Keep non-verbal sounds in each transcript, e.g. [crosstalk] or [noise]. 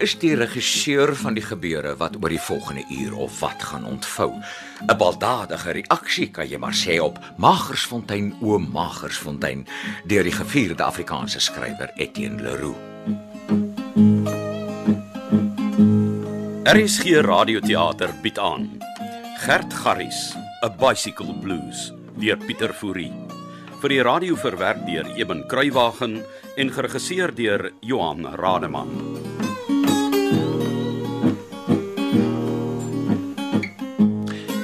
is die regisseur van die gebeure wat oor die volgende uur of wat gaan ontvou. 'n Baldadige reaksie kan jy maar sê op Magersfontein o Magersfontein deur die gevierde Afrikaanse skrywer Etienne Leroux. RSG Radioteater bied aan Gert Garries, A Bicycle Blues deur Pieter Fourie. Vir die radio verwerk deur Eben Kruiwagen en geregisseer deur Johan Rademan.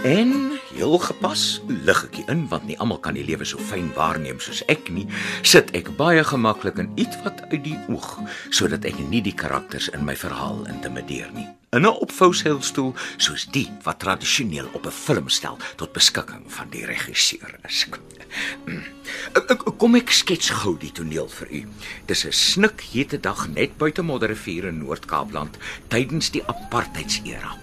En heel gepas lig ek in want nie almal kan die lewe so fyn waarneem soos ek nie. Sit ek baie gemaklik en ietwat uit die oog sodat ek nie die karakters in my verhaal intimideer nie. In 'n opvouseilstoel soos die wat tradisioneel op 'n film stel tot beskikking van die regisseur is. Ek- Kom ek skets gou die toneel vir u. Dis 'n snikhete dag net buite Modderrivier in Noord-Kaapland tydens die apartheidsera.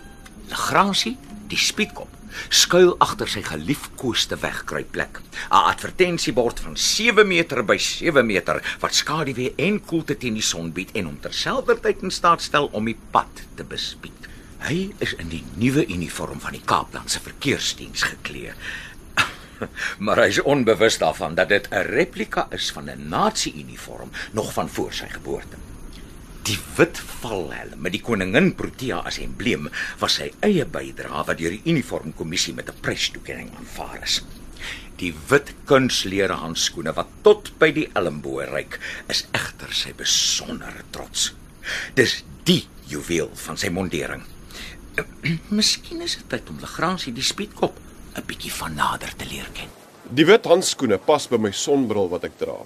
Legrasie, die spietkop, skuil agter sy geliefkoeste wegkruipplek. 'n Advertensiebord van 7 meter by 7 meter wat skaduwee en koelte teen die son bied en hom terselfdertyd in staat stel om die pad te bespied. Hy is in die nuwe uniform van die Kaaplandse verkeersdiens geklee. [laughs] maar hy is onbewus daarvan dat dit 'n replika is van 'n nasie-uniform nog van voor sy geboorte. Die wit valhelm met die koningin Protea as embleem was sy eie bydrae wat deur die uniformkommissie met 'n prystoekenning aanvaar is. Die wit kunslere handskoene wat tot by die elmboë reik, is egter sy besondere trots. Dis die juweel van sy mondering. [clears throat] Miskien is dit tyd om Legrasie die spietkop 'n bietjie van nader te leer ken. Die wit handskoene pas by my sonbril wat ek dra.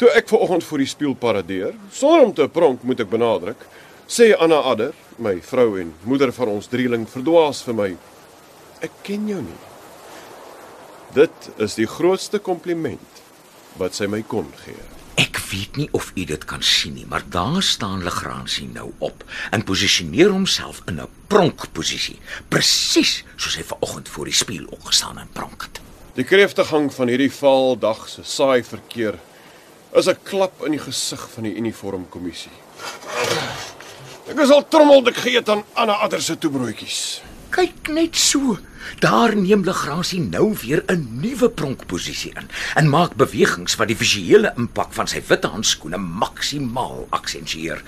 Toe ek ver oggend voor die spieël paradeer, sonder om te pronk moet ek benadruk, sê Anna Adder, my vrou en moeder van ons drieling, verdwaas vir my: "Ek ken jou nie." Dit is die grootste kompliment wat sy my kon gee. Ek weet nie of u dit kan sien nie, maar daar staan Legrasie nou op en posisioneer homself in 'n pronkposisie, presies soos hy vanoggend voor die spieël opgestaan en pronk het. Die kreeftegang van hierdie valdag se saai verkeer is 'n klap in die gesig van die uniformkommissie. Ek is al trommeldik geëet aan Anna Adder se toebroodjies. Kyk net so. Daar neem Legrasie nou weer 'n nuwe pronkposisie in en maak bewegings wat die visuele impak van sy wit handskoene maksimaal aksentueer.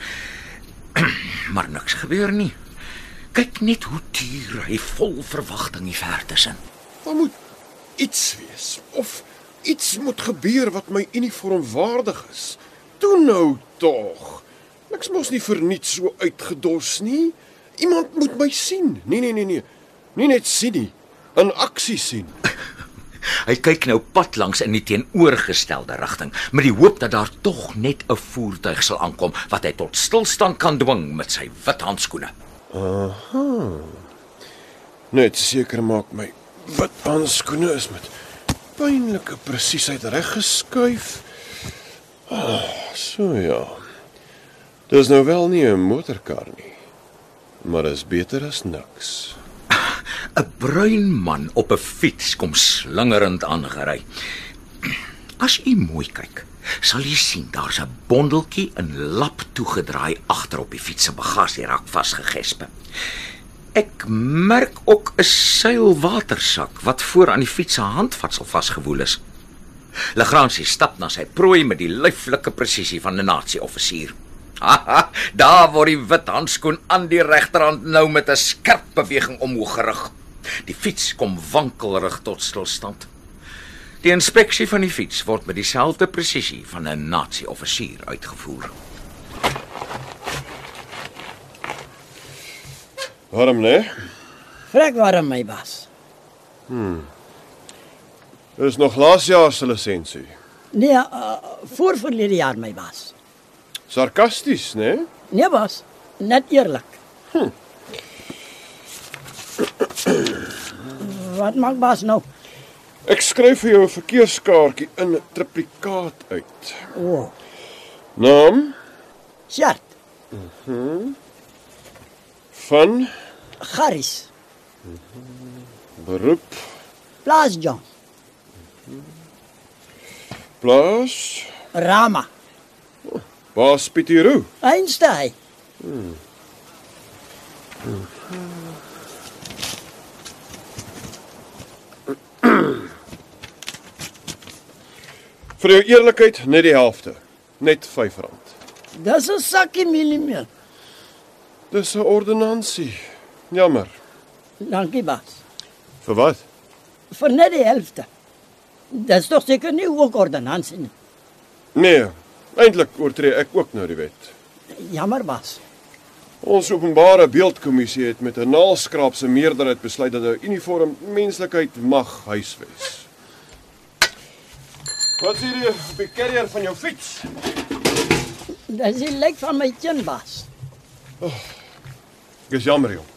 [clears throat] maar niks gebeur nie. Kyk net hoe tuur hy vol verwagting die verte sien. Daar moet iets wees of iets moet gebeur wat my uniform waardig is. Toe nou tog. Niks mos nie verniet so uitgedors nie. Iemand moet my sien. Nee nee nee nee. Nie net sien nie, in aksie sien. [laughs] Hy kyk nou pad langs in die teenoorgestelde rigting met die hoop dat daar tog net 'n voertuig sal aankom wat hy tot stilstand kan dwing met sy wit handskoene. Net seker maak my wit handskoene is met pynlike presisheid reggeskuif. Ah, so ja. Dis nou wel nie 'n motorkar nie. Maar is beter as niks. [laughs] 'n Bruin man op 'n fiets kom slingerend aangery. As u mooi kyk, sal jy sien daar's 'n bondeltjie in lap toegedraai agter op die fiets se bagasierak vasgegespe. Ek merk ook 'n seilwatersak wat voor aan die fiets se handvatsel vasgewoel is. Legrasie stap na sy prooi met die lyflike presisie van 'n nasie-offisier. Haha, daar word die wit handskoen aan die regterhand nou met 'n skerp beweging omhoog gerig. Die fiets kom wankelrig tot stilstand. Die inspeksie van die fiets word met dieselfde presisie van 'n nasie-offisier uitgevoer. Waarom nee? Vrek waarom my was. Dis nog laas jaar se lisensie. Nee, uh, voor verlede jaar my was. Sarkasties, né? Nee? Nee, was. Net eerlik. Hm. Wat maak bas nou? Ek skryf vir jou 'n verkeerskaartjie in 'n triplikaat uit. O, oh, Naam Sjart, van Garis, beroep Plaas John, plaas Rama, Baas Pieteroo. Einstein. Vir jou eerlikheid net die helfte. Net R5. Dis 'n sakkie mieliemeel. Dis 'n ordonnansie. Jammer. Dankie, baas. Vir wat? Vir net die helfte. Dis tog seker nie ook ordonnansie nie. Nee, eintlik oortree ek ook nou die wet. Jammer, baas. Ons openbare beeldkommissie het met 'n naalskraapse meerderheid besluit dat 'n uniform menslikheid mag huisves. Wat sê jy op die carrier van jou fiets? Dis die lyk van my chin, baas. Dis jammer jong.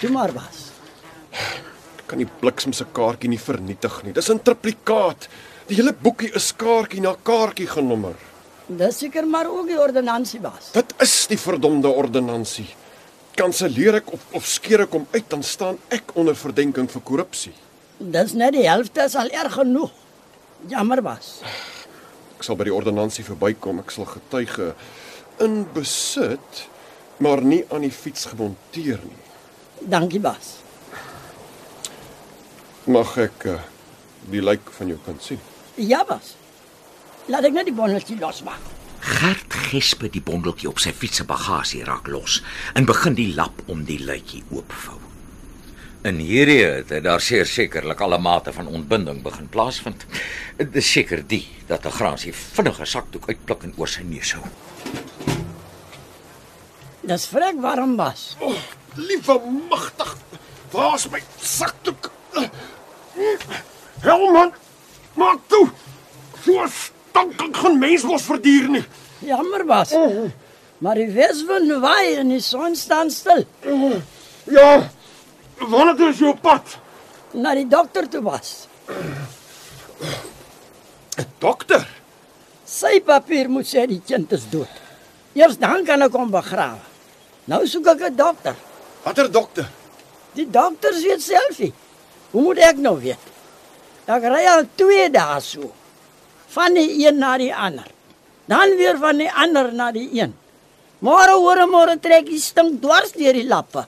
Toe maar. Ek kan die bliksem se kaartjie nie vernietig nie. Dis 'n triplikaat. Die hele boekie is kaartjie na kaartjie genommer. Dis seker maar ook die ordonnansie, baas. Dit is die verdomde ordonnansie. Kanselleer ek of of skeer ek hom uit dan staan ek onder verdenking vir korrupsie. Dis net die helfte is al erg genoeg. Jammer, baas. Ek sal by die ordonnansie verbykom. Ek sal getuige in besit, maar nie aan die fiets gemonteer nie. Dankie, baas. Mag ek uh, die lijk van jou kind sien? Ja, baas. Laat ek net die bondeltjie losmaak. Gert gespe die bondeltjie op sy fiets se bagasie raak los en begin die lap om die luitjie oopvou. In hierdie het daar seker sekerlik alle mate van ontbinding begin plaasvind. Dit is seker die dat 'n grasie vinnige sakdoek uitpluk en oor sy neus hou. Dis vrek warm, baas. O, oh, liewe magtig. Waar's my sakdoek? Helman, maak toe. So stank ek geen mens mos verdier nie. Jammer, baas. Maar die weswind waai en die son staan stil. Ja. Wanneer is jou pad? Na die dokter toe was. Dokter. Sy papier moet sê die kind is dood. Eers dan kan ek hom begrawe. Nou soek ek 'n dokter. Watter dokter? Die dokters weet self nie. Hoe moet ek nou weet? Ek ry al 2 dae so. Van die een na die ander. Dan weer van die ander na die een. Môre hoor môre trek die stink dwars deur die lappe.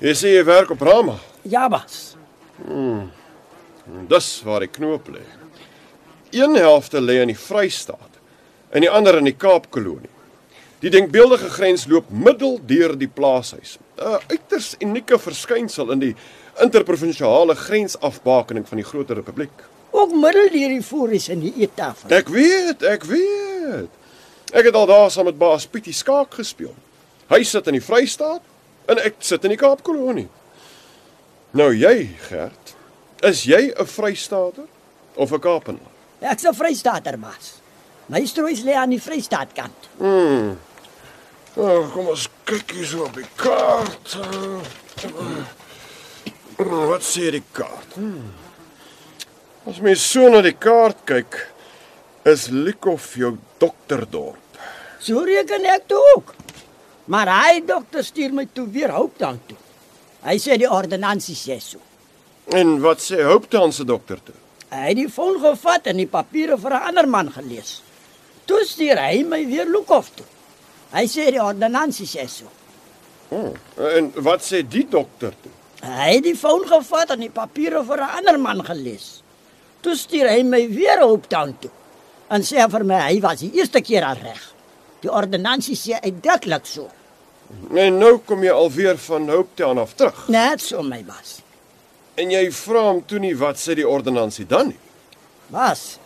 Jy sê jy werk op Rama. Ja, bas. Dis waar die knoop lê. Een helfte lê in die Vrystaat en die ander in die Kaapkolonie. Die denkbeeldige grens loop middel deur die plaashuis. 'n Uiters unieke verskynsel in die interprovinsiale grensafbakening van die groter republiek. Ook middel deur die voeries in die eettafel. Ek weet, ek weet. Ek het al daar saam met Baas Pietie skaak gespeel. Hy sit in die Vrystaat en ek sit in die Kaapkolonie. Nou jy, Gert, is jy 'n Vrystaater of 'n Kaapenaar? Ek's 'n Vrystaater, bas. My struis lê aan die Vrystaat kant. Oh, kom ons kyk hier so op die kaart. Uh, Wat sê die kaart? Hmm. As mens so na die kaart kyk, is Likof jou dokterdorp. So reken ek toe ook. Maar hy dokter stuur my toe weer Hooptown toe. Hy sê die ordonnansie sê so. En wat sê Hooptown se dokter toe? Hy het die foon gevat en die papiere vir 'n ander man gelees. Toe stuur hy my weer Lukhof toe. Hy sê die ordonnansie sê so. Oh, en wat sê die dokter toe? Hy het die foon gevat en die papiere vir 'n ander man gelees. Toe stuur hy my weer Hooptown toe. En sê vir my hy was die eerste keer al reg. Die ordonnansie sê uitdruklik so. En nou kom jy alweer van Hooptown af terug. Net so my bas. En jy vra hom toe nie wat sê die ordonnansie dan nie. Was.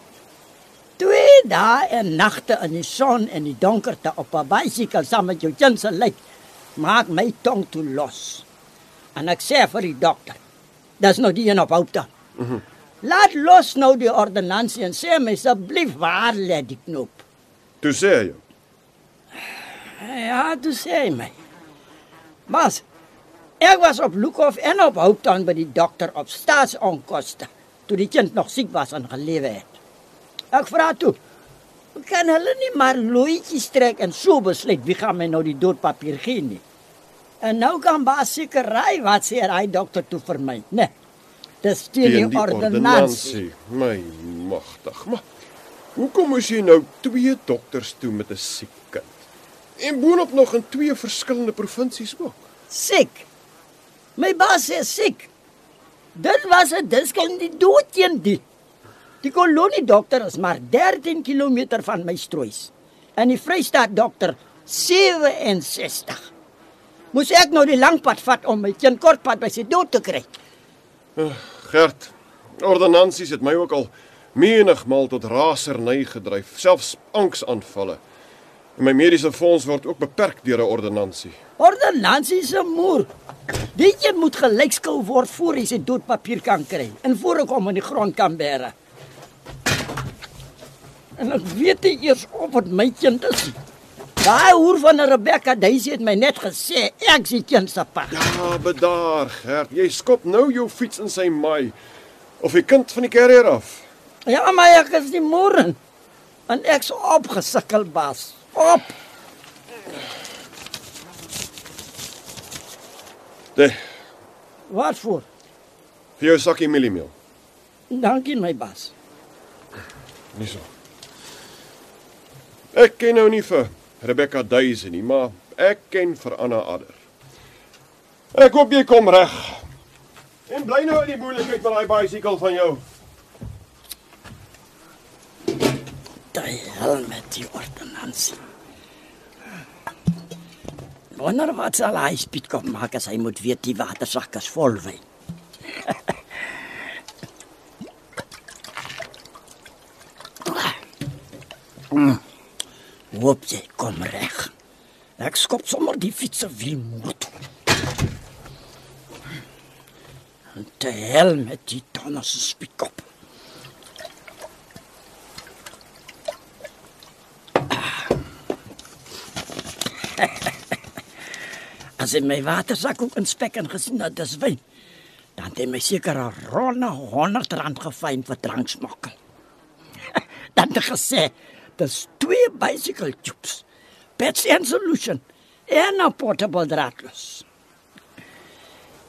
Twee dae en nagte in die son en die donkerte op 'n bicycle saam met jou kind se lyk maak my tong toe los. En ek sê vir die dokter, dis nou die een op Hooptown. Mm -hmm. Laat los nou die ordonnansie en sê my asseblief waar lê die knop. Toe sê hy jou. Ja, toe sê hy my. Mas, ek was op Lukhof en op Hooptown by die dokter op staatsonkoste toe die kind nog siek was en gelewe het. Ek vra toe, kan hulle nie maar looitjies trek en so besluit wie gaan my nou die doodpapier gee nie. En nou kan baas seker raai wat sê hy dokter toe vir my, né? Dis teen die, die ordonnansie. My magtig. Maar hoekom moes jy nou twee dokters toe met 'n siek kind? En boonop nog in twee verskillende provinsies ook. Siek. My baas is siek. Dit was 'n diskel die dood teen die. Die kolonie dokter is maar 13 km van my struis. En die Vrystaat dokter 67. Moes ek nou die lang pad vat om my kind kortpad by sy dood te kry? Gert, ordonnansies het my ook al menigmal tot raserny gedryf, selfs angsaanvalle. En my mediese fonds word ook beperk deur 'n ordonnansie. Ordonnansie se moer. Dit jy moet gelykskou word voor jy sy doodpapier kan kry en voor ek hom in die grond kan bære. En ek weet nie eers of dit my kind is. nie. Daai hoer van Rebecca Daisy het my net gesê ek sien kind se pa. Ja, bedaar, Gert. Jy skop nou jou fiets in sy maai of die kind van die carrier af. Ja, maar ek is die moer. En ek's opgesukkel baas. Op. De, Wat voor? vir jou sakkie mieliemeel. Dankie my baas. Nie so. Ek ken nou nie vir Rebecca Duise nie, maar ek ken vir Anna Adder. Ek hoop jy kom reg. En bly nou in die moeilikheid met daai bicycle van jou. Die hel met die ordonnansie. Wonder wat sal hy spiet kom maak as hy moet weet die watersak is vol wyn. Mm. Hoop jy kom reg. Ek skop sommer die fiets se wiel moet. Te hel met die tonne se spietkop. [laughs] As hy my watersak ook inspek en gesien dat dis wyn, dan het hy my seker 'n ronde 100 rand gefyn vir dranksmokkel. [laughs] dan het hy gesê, dis twee bicycle tubes. Pets and solution en 'n portable draadloos.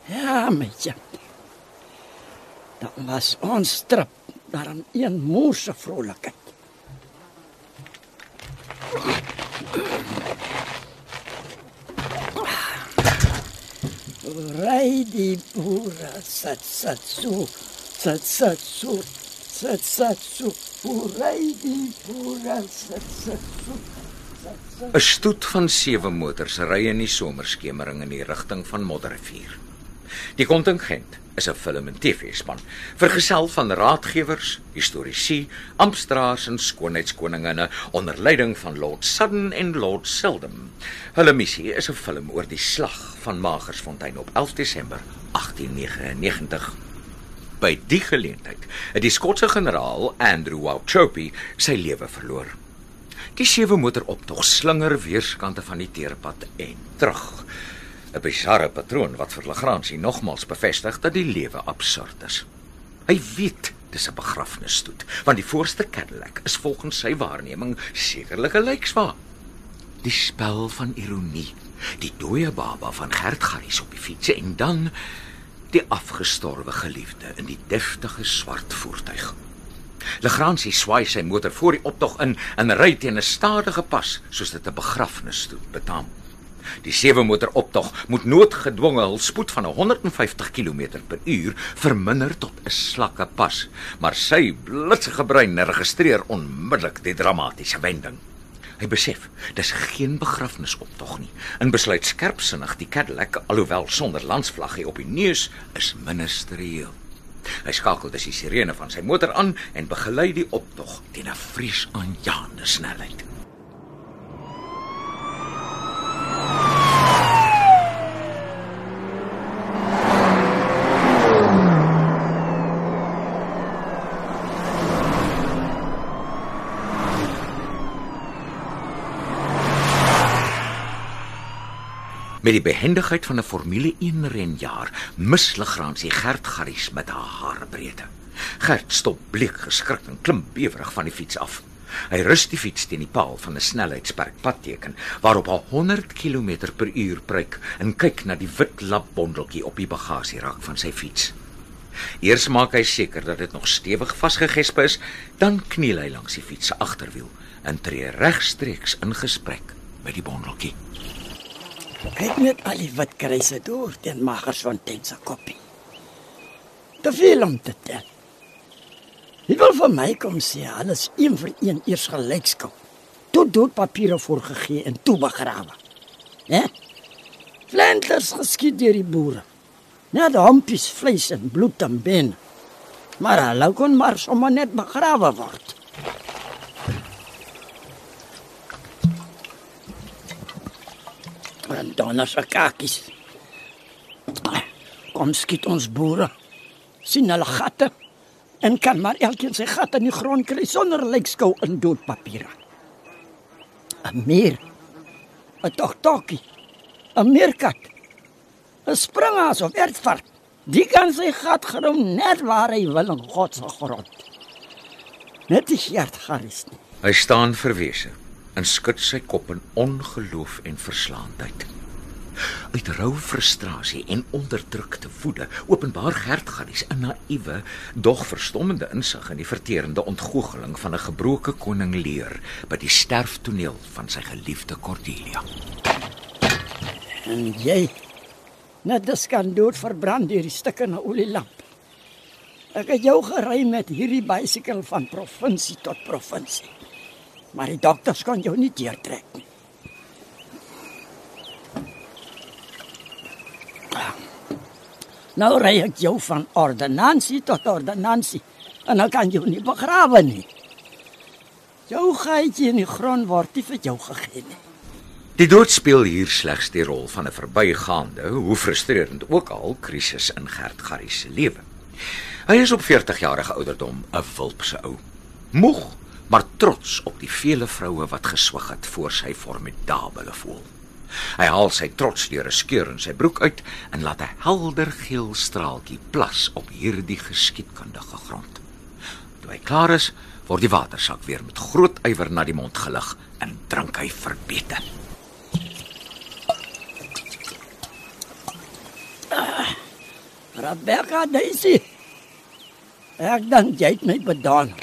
Ja, ja. Dan was ons trip daar 'n een moerse vrolikheid. Ry die boere sat sat so sat sat so 'n Stoet van sewe motors ry in die somerskemering in die rigting van Modderrivier. Die kontingent is 'n film en TV-span, vergesel van raadgewers, historiese, amptdraers en skoonheidskoninginne onder leiding van Lord Sudden en Lord Seldom. Hulle missie is 'n film oor die slag van Magersfontein op 11 Desember 1899. By die geleentheid het die Skotse generaal Andrew Wauchope sy lewe verloor. Die sewe motor optog slinger weerskante van die teerpad en terug. 'n Bizarre patroon wat vir Lagrange nogmals bevestig dat die lewe absurd is. Hy weet dis 'n begrafnisstoet, want die voorste Cadillac is volgens sy waarneming sekerlik 'n lijkswa. Die spel van ironie, die dooie baba van Gert Garries op die fiets en dan die afgestorwe geliefde in die deftige swart voertuig. Lagrange swaai sy motor voor die optog in en ry teen 'n stadige pas soos dit 'n begrafnisstoet betaam. Die sewe motor optog moet noodgedwonge hul spoed van 150 km per uur verminder tot 'n slakke pas, maar sy blitsige brein registreer onmiddellik die dramatiese wending. Hy besef dis geen begrafnisoptog nie en besluit skerpsinnig die Cadillac alhoewel sonder landsvlaggie op die neus is ministerieel. Hy skakel dus die sirene van sy motor aan en begelei die optog teen 'n vreesaanjaende snelheid. Met die behendigheid van 'n Formule 1 renjaer mis Lagrange Gert Garries met haar haarbreedte. Gert stop bleek geskrik en klim bewerig van die fiets af. Hy rus die fiets teen die paal van 'n snelheidsperk padteken waarop hy 100 km per uur pryk en kyk na die wit lapbondeltjie op die bagasierak van sy fiets. Eers maak hy seker dat dit nog stewig vasgegesp is, dan kniel hy langs die fiets se agterwiel en tree regstreeks in gesprek by die bondeltjie. Kyk net al die wit kruise deur teen Magersfontein se koppie. Te veel om te tel. Hy wil vir my kom sê alles een vir een eers gelykskou. Toe dood papiere voorgegee en toe begrawe. Né? Flenters geskiet deur die boere. Net hompies vleis en bloed en been. Maar hulle kon maar sommer net begrawe word. En dan as kakies. Kom skiet ons boere. sien hulle gatte en kan maar elkeen sy gat in die grond kry sonder lykskou in doodpapiere. 'n Meer. 'n Toktokie. 'n Meerkat. 'n Springaas of ertsvark. Die kan sy gat grom net waar hy wil in God se grond. Net die hart nie. Hy staan verwese en skud sy kop in ongeloof en verslaandheid. Uit rou frustrasie en onderdrukte woede openbaar Gert Gaddies 'n naïewe, dog verstommende insig in die verterende ontgoocheling van 'n gebroke koning Lear by die sterftoneel van sy geliefde Cordelia. En jy net dis kan dood verbrand deur die stukke na olielamp. Ek het jou gery met hierdie bicycle van provinsie tot provinsie. Maar die dokters kon jou nie deurtrek nie. Nou ry ek jou van ordonnansie tot ordonnansie en dan kan jy nie begrawe nie. Jou gaatjie in die grond word nie vir jou gegee nie. Die dood speel hier slegs die rol van 'n verbygaande, hoe frustrerend ook al, krisis in Gert Garrie se lewe. Hy is op 40 jarige ouderdom 'n wulpse ou. Moeg, maar trots op die vele vroue wat geswig het voor sy formidabele voel. Hy haal sy trots deur 'n skeur in sy broek uit en laat 'n helder geel straaltjie plas op hierdie geskiedkundige grond. Toe hy klaar is, word die watersak weer met groot ywer na die mond gelig en drink hy verbete. Rebecca Daisy. Ek dink jy het my bedaan.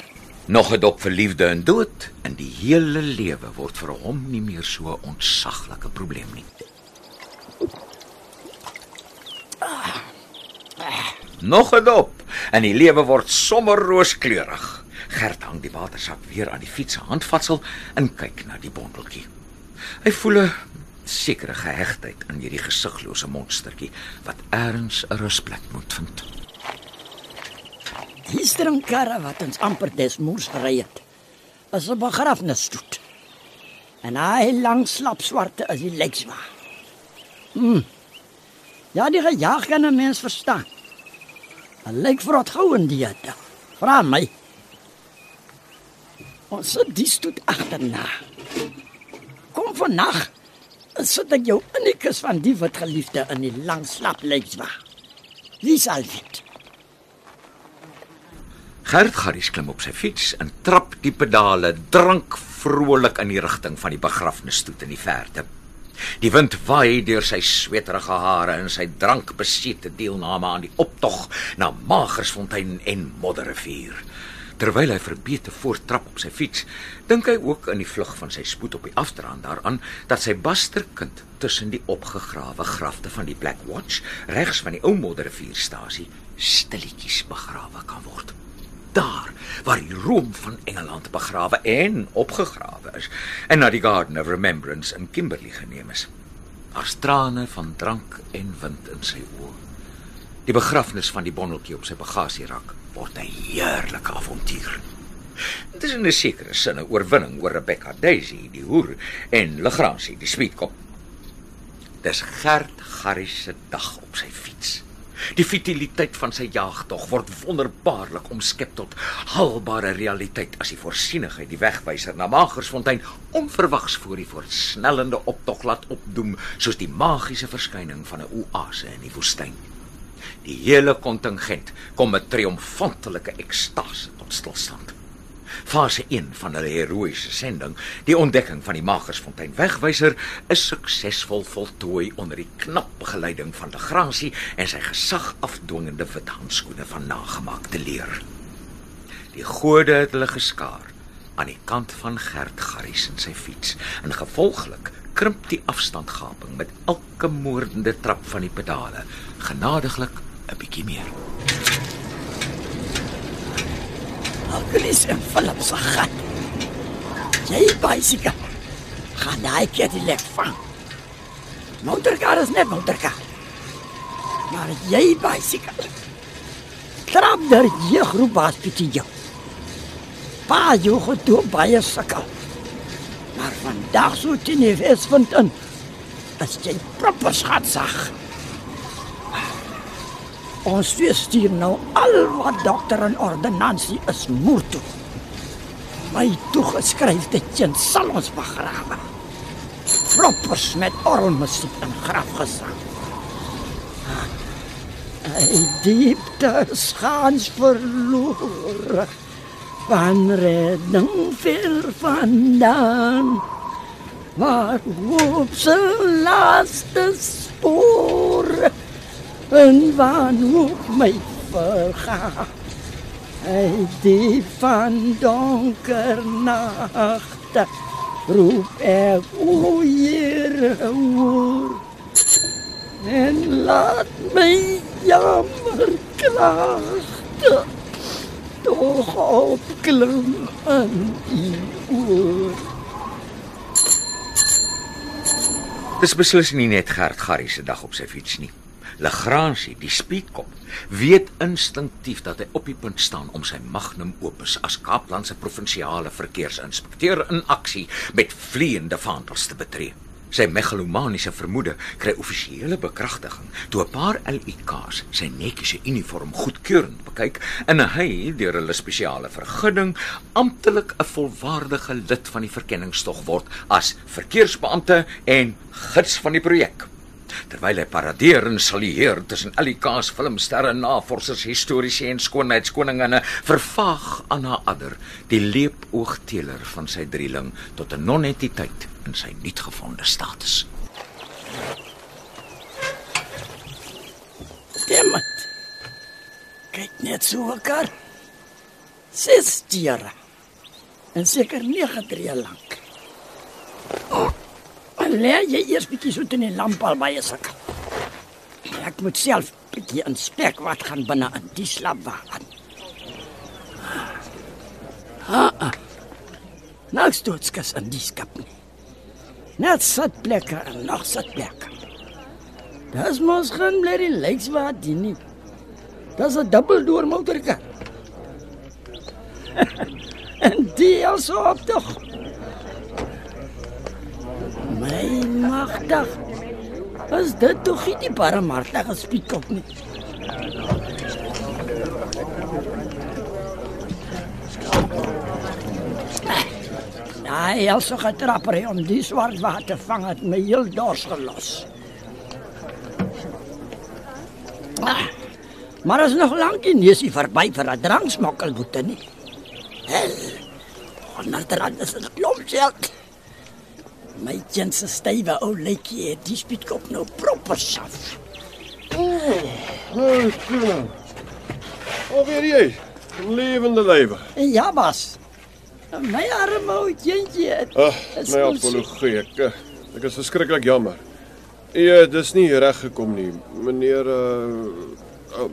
Nog 'n dop vir liefde en dood en die hele lewe word vir hom nie meer so 'n ontsaglike probleem nie. Nog 'n dop en die lewe word sommer rooskleurig. Gert hang die watersak weer aan die fiets se handvatsel en kyk na die bondeltjie. Hy voel 'n sekere gehegtheid aan hierdie gesiglose monstertjie wat eers 'n rusplek moet vind. Die stringkarre wat ons amper des moes gery het. Is 'n begrafnisstoet. En hy lang slap swarte as die lekswa. Hm. Ja, die gejaag kan 'n mens verstaan. 'n Lyk vrot gou in die hitte. Vra my. Ons sit die stoet agterna. Kom vannag. Sit ek jou in die kus van die wat geliefde in die lang slap lekswa. Wie sal weet? Gert Garries klim op sy fiets en trap die pedale drank vrolik in die rigting van die begrafnisstoet in die verte. Die wind waai deur sy sweterige hare en sy drankbesete deelname aan die optog na Magersfontein en Modderrivier. Terwyl hy verbete voorttrap op sy fiets, dink hy ook in die vlug van sy spoed op die afdraand daaraan dat sy basterkind tussen die opgegrawe grafte van die Black Watch regs van die ou Modderrivierstasie stilletjies begrawe kan word daar waar die roem van Engeland begrawe en opgegrawe is en na die Garden of Remembrance in Kimberley geneem is. Daar's trane van drank en wind in sy oë. Die begrafnis van die bondeltjie op sy bagasierak word 'n heerlike avontuur. Dit is 'n sekere sin 'n oorwinning oor Rebecca Daisy, die hoer, en Legrandsie, die spietkop. Dis Gert Garrie se dag op sy fiets. Die futiliteit van sy jaagtog word wonderbaarlik omskep tot haalbare realiteit as die voorsienigheid die wegwyser na Magersfontein onverwags voor die voorsnellende optog laat opdoem soos die magiese verskyning van 'n oase in die woestyn. Die hele kontingent kom met triomfantelike ekstase tot stilstand. Fase 1 van hulle heroïese sending, die ontdekking van die Magersfontein wegwyser, is suksesvol voltooi onder die knap begeleiding van Legrandsie en sy gesagafdwingende wit handskoene van nagemaakte leer. Die gode het hulle geskaar aan die kant van Gert Garries en sy fiets en gevolglik krimp die afstandgaping met elke moordende trap van die pedale, genadiglik 'n bietjie meer. Alkulis en Philip se gat. Jy bicycle. Gaan daai keer die lek vang. Motorkar is net motorkar. Maar jy bicycle. Trap daar jy groep was bietjie jou. Pa jy het toe baie sukkel. Maar vandag so teen die Wesvind in. As jy proper schat sag. Ons stuur nou al wat dokter en ordonnansie is moer toe. My toegeskryfde kind sal ons begrawe. Proppers met orgelmusiek en grafgesang. Hy diepte schaans verloor van redding ver vandaan. Waar op sy laaste spoor en wanhoop my verga. Hy die van donker nagte roep ek o Heer hoor en laat my jammer klaagte tog opklim in die oor. Dis beslis nie net Gert Garrie se dag op sy fiets nie. Legrandsie, die speedkop, weet instinktief dat hy op die punt staan om sy magnum opus as Kaapland se provinsiale verkeersinspekteur in aksie met vleiende vaandels te betree. Sy megalomaniese vermoede kry offisiële bekragtiging toe 'n paar LIK's sy netjiese uniform goedkeurend bekyk en hy deur hulle spesiale vergunning amptelik 'n volwaardige lid van die verkenningstog word as verkeersbeampte en gids van die projek. Terwyl hy paradeer en salueer tussen LIK's filmsterre, navorsers, historiese en skoonheidskoninginne, vervaag Anna Adder, die leepoogteler van sy drieling tot 'n non-entiteit in sy nuutgevonde status. Demmet. Kyk net so mekaar. Ses diere. En seker 9 tree lank. En lê jy eers bietjie so teen die lamp al baie sak. Ek moet self bietjie inspek wat gaan binne in die slaapwagen. Ah. ah. Nou stootskas in die skap nie. Net sitplekke en nog sitplekke. Dis mos geen bly die lyks wat die nie. Dis 'n dubbeldoor motorkar. [laughs] en die also op tog. My magtig. Is dit tog nie die paramarta gespiek op nie? Hy also getrapper om die swart water vang het my heel dors gelos. Ah, maar is nog lank nie is hy verby vir 'n dranksmokkelboete nie. Hel. Onderdrand is 'n klomp geld. My kind se stywe ou lekkie het die spietkop nou proper saf. Hey, Tina. Hoe weer jy? Lewende lewe. En ja, bas. My arme ou kindjie. Ag, is my apologie. Ek ek is verskriklik jammer. Ja, dis nie reg gekom nie. Meneer uh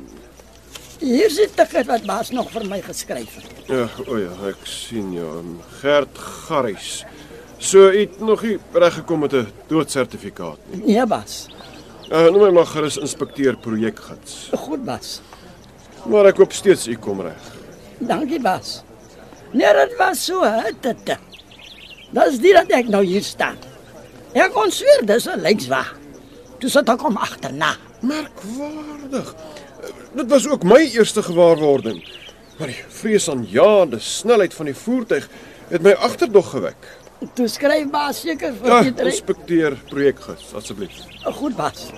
Hier sit ek wat baas nog vir my geskryf het. ja, o ja, ek sien ja, um, Gert Garries. So u het nog nie reg gekom met 'n doodsertifikaat nie. Ja, bas. Uh noem my maar gerus inspekteur projekgids. Goed, bas. Maar ek hoop steeds u kom reg. Dankie, bas. Nee, dit was so, dit. Dis die dat ek nou hier staan. Ek kon sweer dis 'n lykswa. Toe sit ek hom agterna. Merkwaardig. Dit was ook my eerste gewaarwording. Maar die vreesaanjaende snelheid van die voertuig het my agterdog gewek. Toe skryf baas seker vir Ja, die drie. inspekteur projekgids, asseblief. Goed, bas.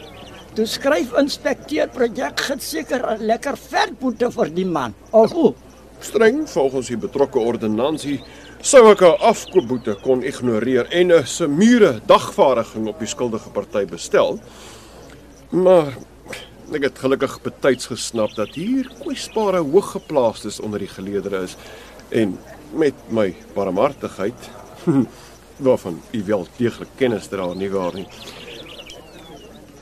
Toe skryf inspekteur projekgids seker 'n lekker vetboete vir die man. Of hoe? Streng volgens die betrokke ordonnansie sou ek 'n afkoopboete kon ignoreer en 'n semure dagvaardiging op die skuldige party bestel. Maar ek het gelukkig betyds gesnap dat hier kwesbare hooggeplaastes onder die geleedere is en met my barmhartigheid [laughs] waarvan u wel deeglik kennis dra nie waar nie.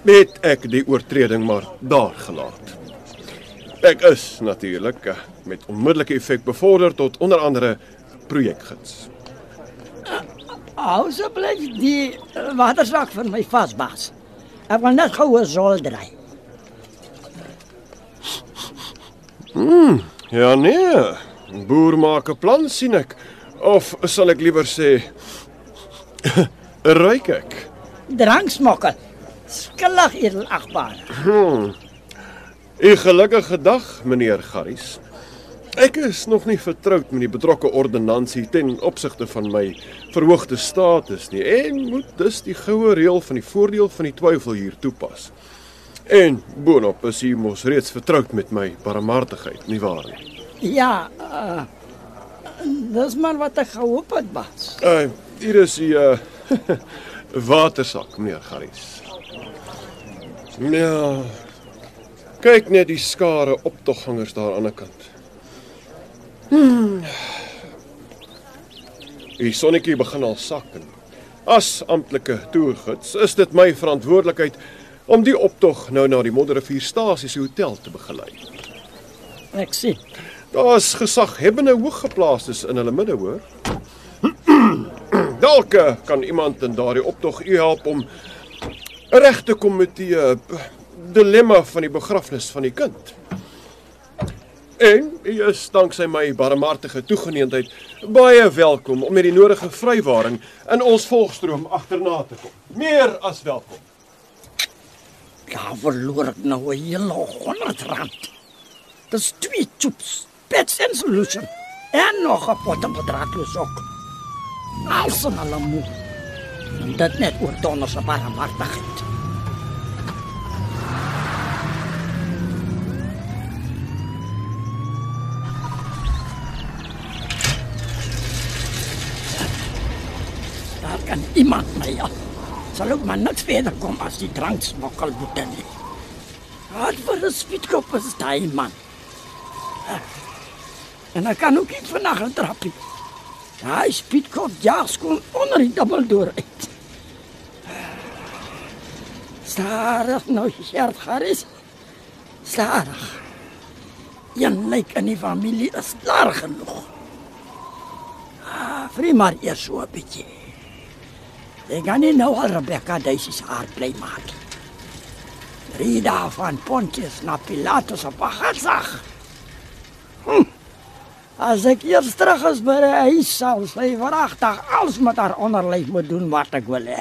Het ek die oortreding maar daar gelaat. Ek is natuurlik eh, met onmiddellike effek bevorder tot onder andere projekgids. Hou asseblief die eh, watersak vir my vas, baas. Ek wil net gou 'n sol dry. Ja nee, boer maak 'n plan sien ek. Of sal ek liewer sê [laughs] ruik ek. Dranksmokkel. Skuldig edelagbare. 'n Gelukkige dag, meneer Garries. Ek is nog nie vertroud met die betrokke ordonnansie ten opsigte van my verhoogde status nie en moet dus die goue reël van die voordeel van die twyfel hier toepas. En boonop is u mos reeds vertroud met my barmhartigheid, nie waar nie? Ja, uh, dis maar wat ek gehoop het, baas. Uh, hier is u uh, [laughs] watersak, meneer Garries. Ja. Kyk net die skare optoggangers daar aan die kant. Hmm. Die sonnetjie begin al sak en as amptelike toergids is dit my verantwoordelikheid om die optog nou na die Modderrivierstasie se hotel te begelei. Ek sien. Daar's gesaghebbende hooggeplaastes in hulle midde hoor. [clears throat] Dalk eh, kan iemand in daardie optog u help om reg te kom met die uh, dilemma van die begrafnis van die kind. En u is danksy my barmhartige toegeneentheid baie welkom om met die nodige vrywaring in ons volgstroom agterna te kom. Meer as welkom. Ja, verloor ek nou 'n hele 100 rand. Dis twee chips, pets en solution. En nog 'n pot met draadloos ook. Alles in hulle moe. En dit net oor donder se barmhartigheid. Daar kan iemand my help. Sal ook maar niks verder kom as die dranksmokkel boete nie. Wat vir 'n spietkop is daai man? En ek kan ook iets vanaand gaan trappie. Daai spietkop jaag skoon onder die dubbeldoor uit. Stadig nou, Gert Harris. Stadig. Een lyk in die familie is klaar genoeg. Ah, vry maar eers so 'n bietjie. Ek gaan nie nou al Rebecca Daisy se hart bly maak. Rida van Pontius na Pilatus op Hatzach. Hm. As ek eers terug is by die huis sal sy veragtig alles met haar onderlyf moet doen wat ek wil hê.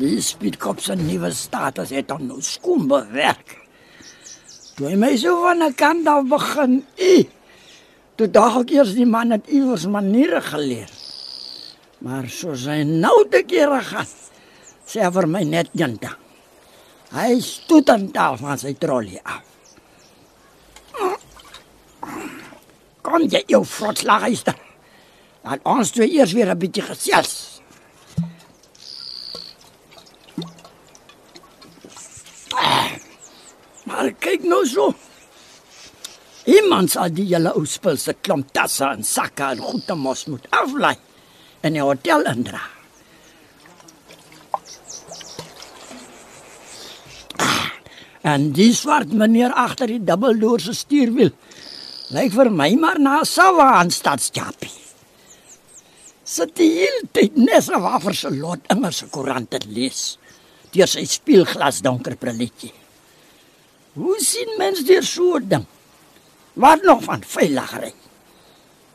Die spietkop se nuwe status het hom nou skoon bewerk. Toe my so van 'n kant af begin, i. Toe daag ek eers die man het iewers maniere geleer. Maar soos hy nou te kere gaan, sê vir my net ding. Hy stoot aan taal van sy trolley af. Kom jy jou frotslageister. Laat ons twee eers weer 'n bietjie gesels. Maar kyk nou so. Iemand sal die hele ou spul se klomp tasse en sakke en goede mos moet aflei en 'n hotel indra. En die swart meneer agter die dubbeldoor se stuurwiel lyk vir my maar na 'n Savaan stadsjapie. Sit die hele tyd nes af se lot immer se koerante lees. Deur sy spieelglas donker brilletjie. Hoe sien mens deur so 'n ding? Wat nog van veiligery?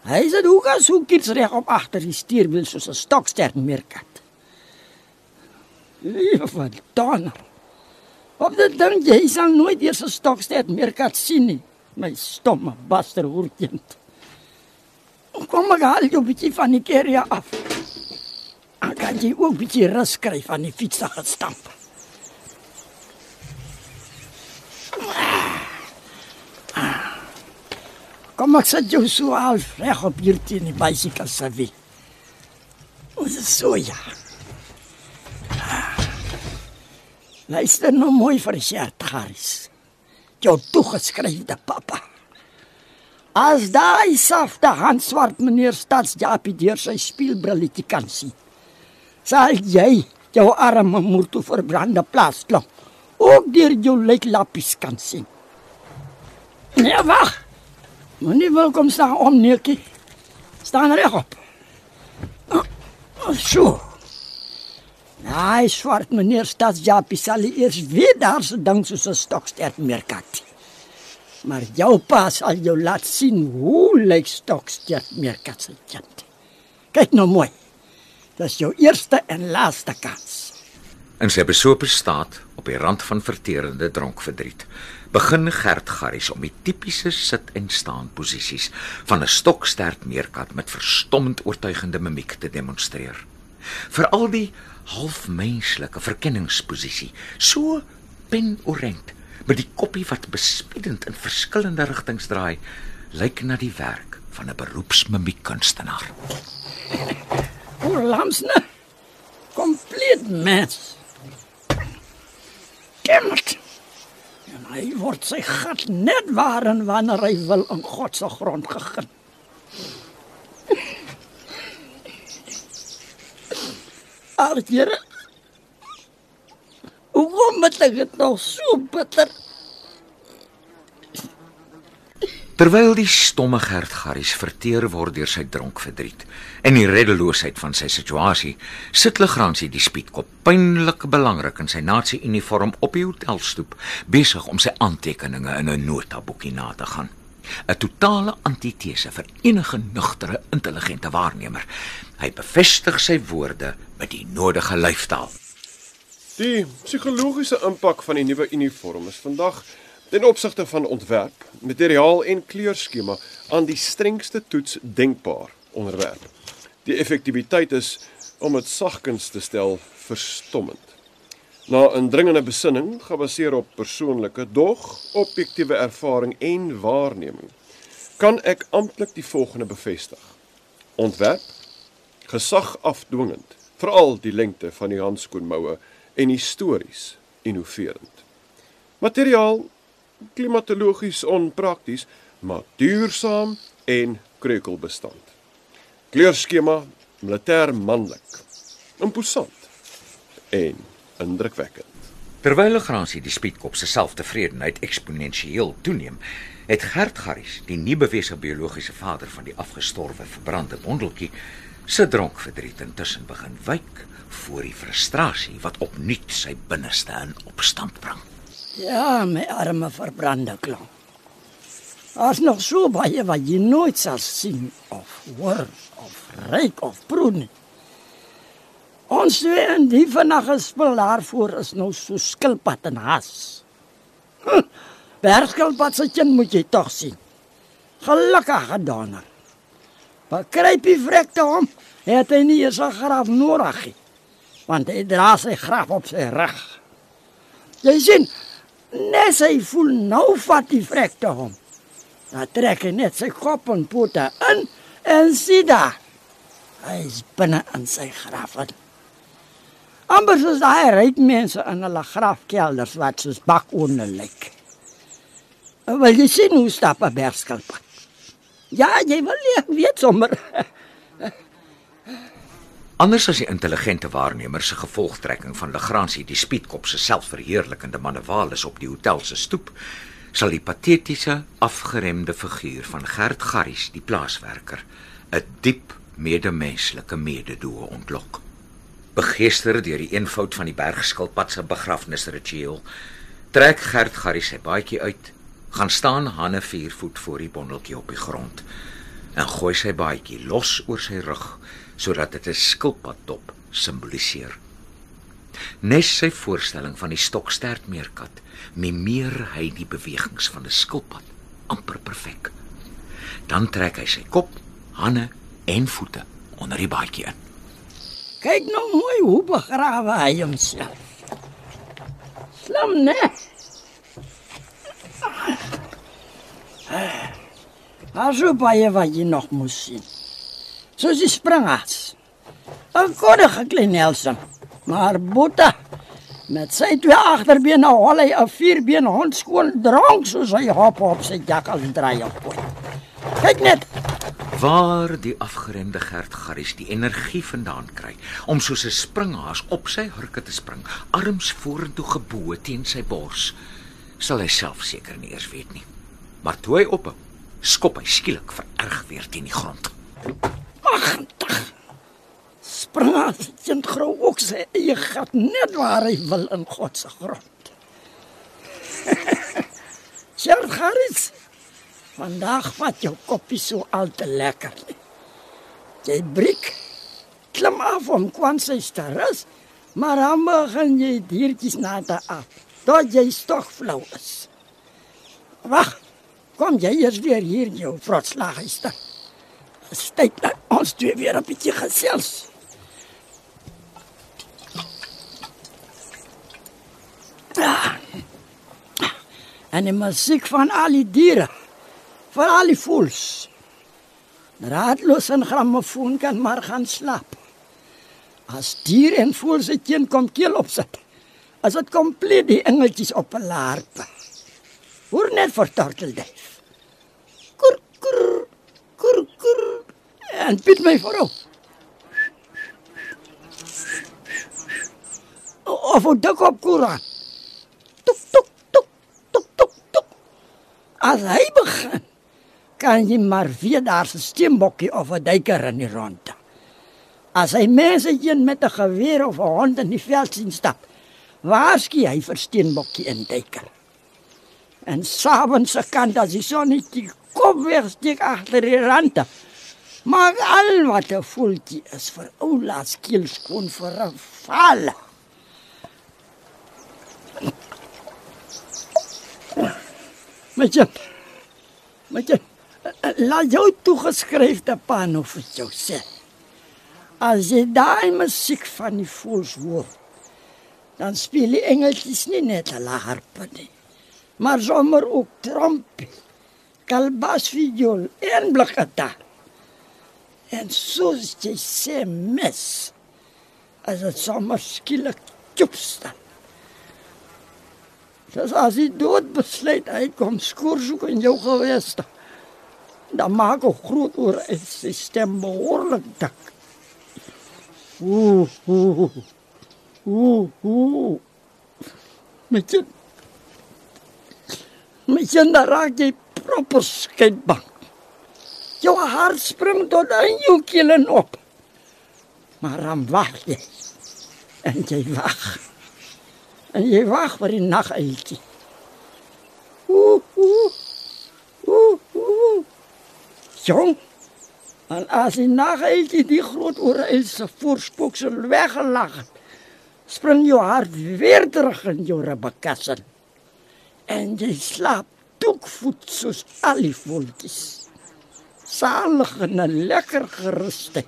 Hy sit ook as hoe kies reg op agter die stuurwiel soos 'n stoksterk meerkat. Liewe van Donner. Op dit ding jy sal nooit eers 'n stoksterk meerkat sien nie. My stomme baster hoerkind. Kom maar haal jou bietjie van die keria af. Dan kan jy ook bietjie rus kry van die fietsige stamp. Kom ek sit jou so half reg op hier teen die bicycle se wiel. Ons is so ja. Luister nou mooi vir Richard Harris. Jou toegeskryfde pappa. As daai safte handswart meneer Stadsjapie deur sy spieelbrilletjie kan sien, sal jy jou arme moer toe verbrande plaas klop. Ook deur jou lyklappies kan sien. Nee, wag. Moenie welkom staan om neertjie. Staan regop. Oh, so. Hy swart meneer Stadsjapie sal eers weer daar se ding soos 'n stokstert meerkat. Maar jou pa sal jou laat sien hoe lyk stokstert meerkat se kind. Kyk nou mooi. Dis jou eerste en laaste kans. In sy besope staat op die rand van verterende dronkverdriet, begin Gert Garries om die tipiese sit en staan posisies van 'n stokstert meerkat met verstommend oortuigende mimiek te demonstreer. Veral die halfmenslike verkenningsposisie, so penorent met die koppie wat bespiedend in verskillende rigtings draai, lyk na die werk van 'n beroepsmimiekkunstenaar. O, lamsne. Kompleet mens. Kemmet. En hy word sy gat net waar en wanneer hy wil in God se grond gegin. Arjere. Hoekom moet ek dit nog so bitter? Terwyl die stomme Gert Garries verteer word deur sy dronkverdriet en die reddeloosheid van sy situasie, sit Legrandsie die spietkop pynlik belangrik in sy nasie-uniform op die hotelstoep, besig om sy aantekeninge in 'n notaboekie na te gaan. 'n Totale antitese vir enige nugtere, intelligente waarnemer. Hy bevestig sy woorde met die nodige lyfstaal. Die psigologiese impak van die nuwe uniform is vandag ten opsigte van ontwerp, materiaal en kleurskema aan die strengste toets denkbaar onderwerp. Die effektiwiteit is om dit sagkens te stel verstommend. Na 'n dringende besinning gebaseer op persoonlike dog, objektiewe ervaring en waarneming, kan ek amptelik die volgende bevestig. Ontwerp gesag afdwingend, veral die lengte van die handskoenmoue en histories innoverend. Materiaal klimatologies onprakties, maar duursaam en kreukelbestand. Kleurskema militêr manlik. Imposant en indrukwekkend. Terwyl Legrandsie die spietkop se selftevredenheid eksponensieel toeneem, het Gert Garries, die nie bewese biologiese vader van die afgestorwe verbrande bondeltjie, se dronkverdriet intussen begin wyk voor die frustrasie wat opnuut sy binneste in opstand bring. Ja, my arme verbrande klang. As nog so baie wat jy nooit sal sien of hoor of ruik of proe nie. Ons twee en die vanaand spel daarvoor is nou so skilpad en has. Hm, Bergskilpad se kind moet jy tog sien. Gelukkig gedaan. Bakrypie vrek te hom. Het hy nie eens 'n graf nodig nie. Want hy dra sy graf op sy rug. Jy sien, net hy voel nou vat die vrek te hom. Dan trek hy net sy kop en pote in en sien daar. Hy is binne in sy graf. in. Amper soos daai ryk mense in hulle grafkelders wat soos bakoorne lyk. Wil jy sien hoe stap 'n bergskilpad? Ja, jy wil ek weet sommer. [laughs] Anders as die intelligente waarnemer se gevolgtrekking van Legrandsie die spietkop se selfverheerlikende manewales op die hotel se stoep, sal die patetiese, afgeremde figuur van Gert Garries, die plaaswerker, 'n diep medemenslike mededoe ontlok. Begeester deur die eenvoud van die bergskilpad se begrafnisritueel, trek Gert Garries sy baadjie uit, gaan staan hande 4 voet voor die bondeltjie op die grond en gooi sy baadjie los oor sy rug sodat dit 'n skilpaddop simboliseer. Nes sy voorstelling van die stokstert meerkat, mimeer hy die bewegings van 'n skilpad amper perfek. Dan trek hy sy kop, hande en voete onder die baadjie in. Kyk nou mooi hoe begrawe hy homself. Slim, né? Maar so baie wat jy nog moet sien. Soos die springhaas. 'n Koddige klein Nelson. Maar Boeta, Met sy twee agterbene hol hy 'n vierbeen hond skoon drank soos hy hop op sy jakkal draai op. Kyk net, Waar die afgeremde Gert Garries die energie vandaan kry om soos 'n springhaas op sy hurke te spring, arms vorentoe gebo teen sy bors, sal hy self seker nie eers weet nie. Maar toe hy ophou, skop hy skielik vererg weer teen die grond. Springas kind grou ook sy eie gat net waar hy wil in God se grond. [laughs] Sjerd Harris. Vandag vat jou koppie so al te lekker. Jy brik klim af om kwans sy sterres, maar dan begin jy diertjies na te af. Tot jy stok flou is. Wag. Kom jy eers weer hier in jou vrotslaghuis. Steek dat ons twee weer 'n bietjie gesels. En die musiek van al die diere, van al die voëls. Raadloos en grammofoon kan maar gaan slaap. As dier en voël se teen kom keel opsit, as dit kompleet die engeltjies op 'n larp. Hoor net vir tortelduif. En bid my vrou. Of 'n dik op koera. Tuk tuk tuk tuk tuk tuk. As hy begin, kan jy maar weer daar 'n steenbokkie of 'n duiker in die rondte. As hy mense een met 'n geweer of 'n hond in die veld sien stap, waarsku hy vir steenbokkie en duiker. En s'avonds se kant as die son net die kop wegsteek agter die rande. Maar al wat 'n voeltjie is vir oula skiel skoon vir 'n val. Met jy laat jou toegeskryfde pan of vir jou sê. As jy daai musiek van die voels hoor, dan speel die engeltjies nie net 'n harpe nie, maar sommer ook trompie, kalbasviool en blakata. En soos jy sê mes, as dit sommer skielik tjoep staan. Dis as jy dood besluit hy kom skoor soek in jou geweste. Dan maak 'n groot oor 'n stelsel behoorlik dik. Ooh, ooh. Ooh, ooh. Met jy Met jy raak jy proper skeidbang. Jou hart spring tot in jou keel en op. Maar dan wag jy. En jy wag. En jy wag vir die naguiltjie. Ooh, ooh. Ooh, ooh. Jong. En as die naguiltjie die groot ooreel se voorspoeksel weggelag het, spring jou hart weer terug in jou ribbekasse. En jy slaap doekvoet soos al die voeltjies. Salig en 'n lekker gerusheid.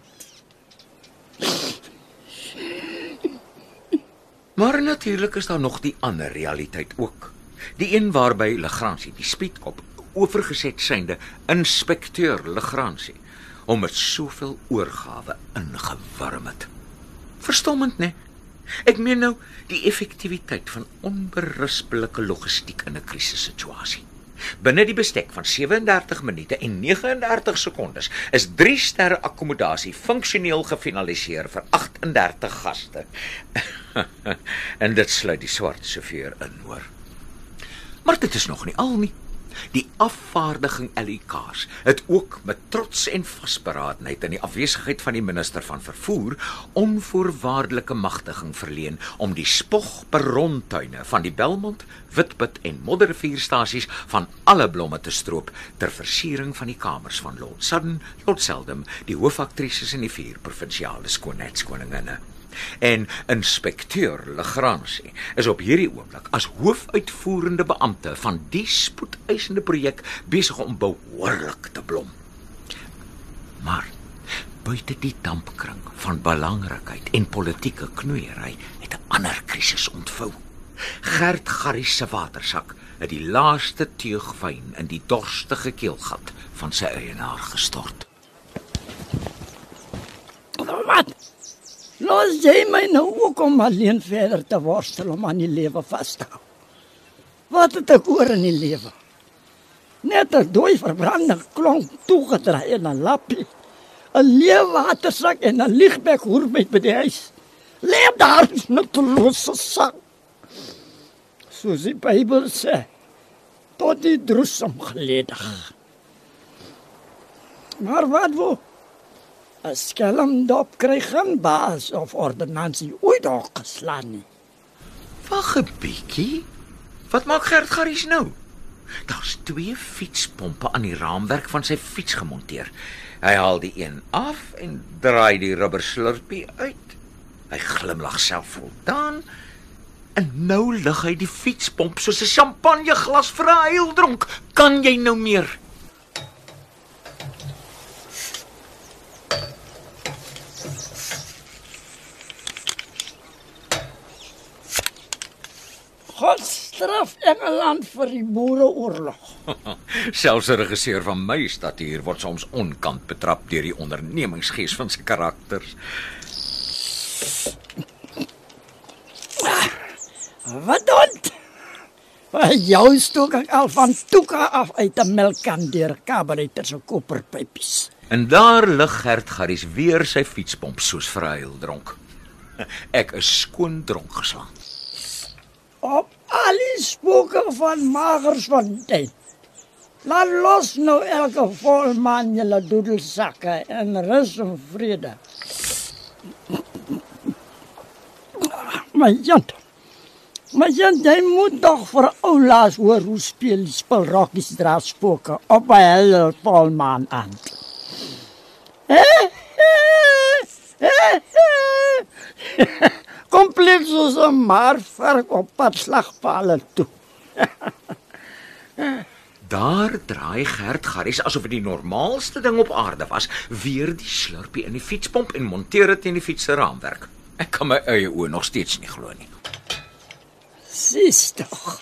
Maar natuurlik is daar nog die ander realiteit ook. Die een waarby Legrandsie die spietkop oorgeset synde inspekteur Legrandsie om met soveel oorgawe ingewarm het. Verstommend, né? Ek meen nou die effektiwiteit van onberispelike logistiek in 'n krisissituasie. Binne die bestek van 37 minute en 39 sekondes is 3 sterre akkommodasie funksioneel gefinaliseer vir 38 gaste. [laughs] en dit sluit die swart sjofeur in, hoor. Maar dit is nog nie al nie. Die afvaardiging LEK's het ook met trots en vasberadenheid in die afwesigheid van die minister van vervoer onvoorwaardelike magtiging verleen om die spog perrontuine van die Belmont, Witbit en Modderrivierstasies van alle blomme te stroop ter versiering van die kamers van Lord Sudden, Lord Seldom, die hoofaktrises in die vier provinsiale skoonheidskoninginne. En inspekteur Legrandsie is op hierdie oomblik as hoofuitvoerende beampte van die spoedeisende projek besig om behoorlik te blom. Maar buite die dampkring van belangrikheid en politieke knoeiery het 'n ander krisis ontvou. Gert Garrie se watersak het die laaste teug wyn in die dorstige keelgat van sy eienaar gestort. Wat? Los jy my nou ook om alleen verder te worstel om aan die lewe vas te hou. Wat het ek oor in die lewe? Net 'n dooi verbrande klonk toegedraai en 'n lappie. 'n Leewatersak en 'n ligbek hoor met by die huis. Leef daar net los sak. Soos die Bybel sê, tot die droesem geledig. Maar wat wou? 'n Skelmdop kry geen baas of ordonnansie ooit daar geslaan nie. Wag 'n bietjie. Wat maak Gert Garries nou? Daar's twee fietspompe aan die raamwerk van sy fiets gemonteer. Hy haal die een af en draai die rubber slurpie uit. Hy glimlag selfvoldaan. En nou lig hy die fietspomp soos 'n champagneglas vir 'n heildronk. Kan jy nou meer? God straf Engeland vir die boereoorlog. [laughs] Selfs 'n regisseur van my statuur word soms onkant betrap deur die ondernemingsgees van sy karakters. Wat dan? Waar jou stook ek al van toeka af uit 'n melkkan deur kabaretter se koperpypies. En daar lig Gert Garries weer sy fietspomp soos vir 'n heildronk. [laughs] Ek is skoon dronk geslaan. Op al die spooke van Magersfontein. Laat los nou elke volmaan julle doedelsakke en rus en vrede. My jant. My jant, jy moet tog vir oulaas hoor hoe speel die spelrokkies dra spooke op 'n hele volmaan aan. Kompleet soos 'n marvark op pad slagpale toe. [laughs] Daar draai Gert Garries asof dit die normaalste ding op aarde was, weer die slurpie in die fietspomp en monteer dit in die fiets se raamwerk. Ek kan my eie oë nog steeds nie glo nie. Sis tog.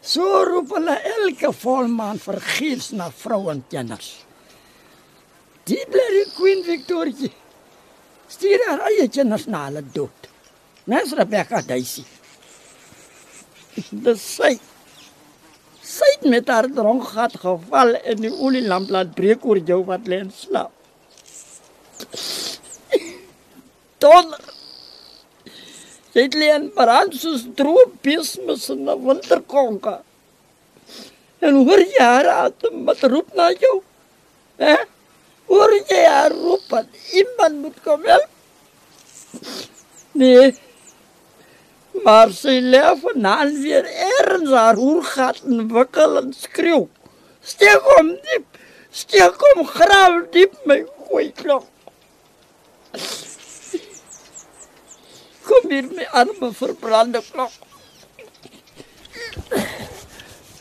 So roep hulle elke volmaan vergeefs na vrouentjenners. Die blerrie Queen Victoria stuur haar eie tjenners na hulle dood. Mens Rebecca Daisy. Dis sy. Sy het met haar dronk gat geval en die olielamp laat breek oor jou wat lê en slaap. Sy het lê in brand soos droë besmis in 'n winterkonke. En hoor jy haar atem wat roep na jou? Hè? Hoor jy haar roep iemand moet kom help? Nee. Maar sy lê vanaand weer ergens haar hoergat en wikkel en skreeu. Steek hom diep. Steek hom graaf diep my goeie klok. Kom hier my arme verbrande klok.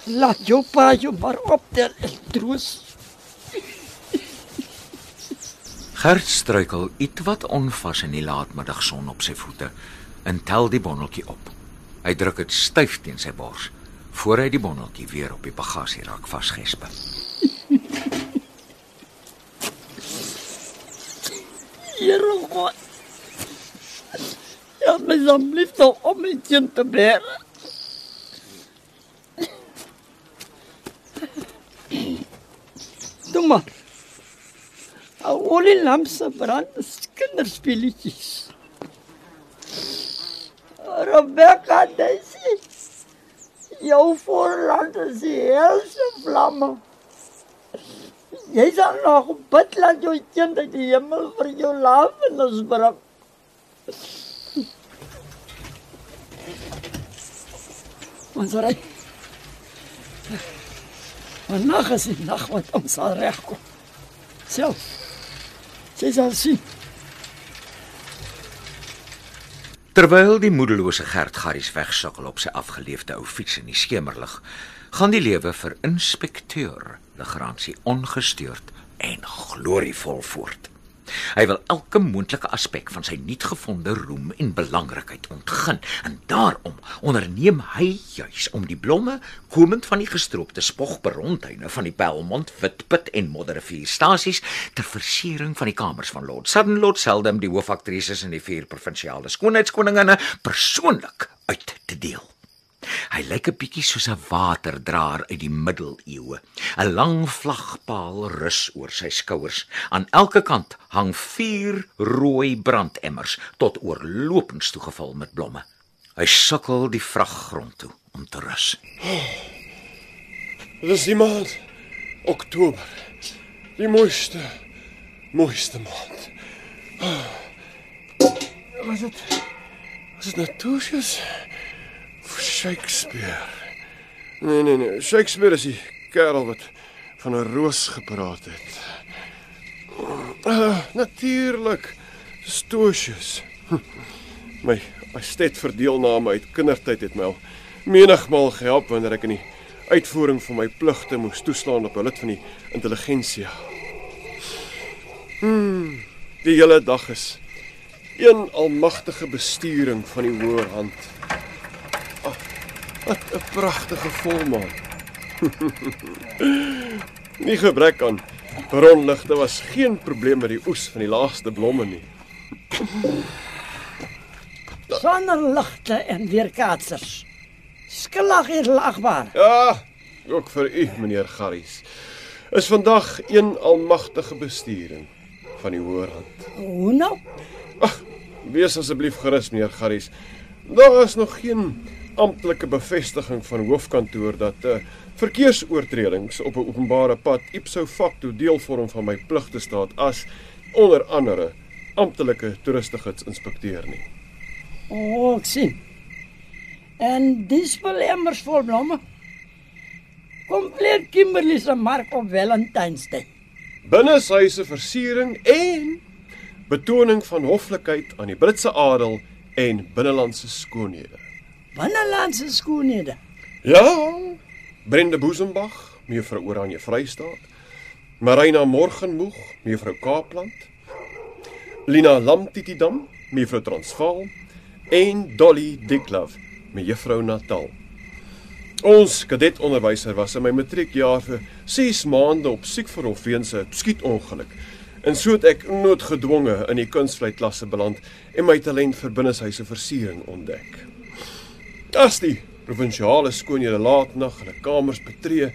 Laat jou pa jou maar optel en troos. Gert struikel ietwat onvas in die laatmiddagson op sy voete en tel die bonneltjie op. Hy druk dit styf teen sy bors voor hy die bonneltjie weer op die bagasierak vasgesp. Here God. Ja, my asseblief nog om my kind te bære. Doe maar. Al olie lamse brand is kinderspeletjies. Rebecca Daisy. Jou voorland is die helse vlamme. Jy sal nog bid laat jou kind uit die hemel vir jou lafenis bring. Ons ry. Vandag is die nag wat ons sal regkom. Self. Sy sal sien. Terwyl die moedelose Gert Garries wegsukkel op sy afgeleefde ou fiets in die skemerlig, gaan die lewe vir inspekteur Legrandsie ongestoord en glorievol voort. Hy wil elke moontlike aspek van sy nuutgevonde roem en belangrikheid ontgin en daarom onderneem hy juis om die blomme komend van die gestroopte spogberontuine van die Belmont, Witput en Modderrivierstasies ter versiering van die kamers van Lord Sudden, Lord Seldom, die hoofaktrises in die vier provinsiale skoonheidskoninginne persoonlik uit te deel. Hy lyk 'n bietjie soos 'n waterdraer uit die middeleeue. 'n Lang vlagpaal rus oor sy skouers. Aan elke kant hang vier rooi brandemmers tot oorlopends toegevul met blomme. Hy sukkel die vraggrond toe om te rus. Dis die maand Oktober. Die mooiste mooiste maand. Was dit Was dit Natusius? Shakespeare. Nee nee nee, Shakespeare is die kerel wat van 'n roos gepraat het. Uh, Natuurlik. Stoosius. My my stet vir deelname uit kindertyd het my al menigmal gehelp wanneer ek in die uitvoering van my pligte moes toeslaan op 'n lid van die intelligensia. Hmm, die hele dag is een almagtige besturing van die hoë hand. Ag, wat 'n pragtige volmaan. nie [laughs] gebrek aan bronligte was geen probleem met die oes van die laaste blomme nie. Sonnerligte en weerkaatsers. Skillag hier lagbaar. Ja, ook vir u meneer Garries. Is vandag een almagtige besturing van die hoë hand. Hoe nou? Wees asseblief gerus meneer Garries. Daar is nog geen amptelike bevestiging van hoofkantoor dat 'n uh, verkeersoortredings op 'n openbare pad ipso facto deel vorm van my pligte staat as onder andere amptelike toeristigids inspekteur nie. O, oh, ek sien. En dis belemmers vol blomme. Kompleet Kimberley se mark op Valentynsdag. Binneshuise versiering en betoning van hoflikheid aan die Britse adel en binnelandse skoonhede. Binnelandse skoonhede. Ja, Brenda Boesembach, mevrou Oranje Vrystaat. Marina Morgenmoeg, mevrou Kaapland. Lina Lamtitidam, mevrou Transvaal en Dolly Dicklove, mevrou Natal. Ons kadetonderwyser was in my matriekjaar vir 6 maande op siekverlof weens 'n skietongeluk. En so het ek noodgedwonge in die kunstvlei-klasse beland en my talent vir binneshuise versiering ontdek. As die provinsiale skoonhede laatnag hulle kamers betree,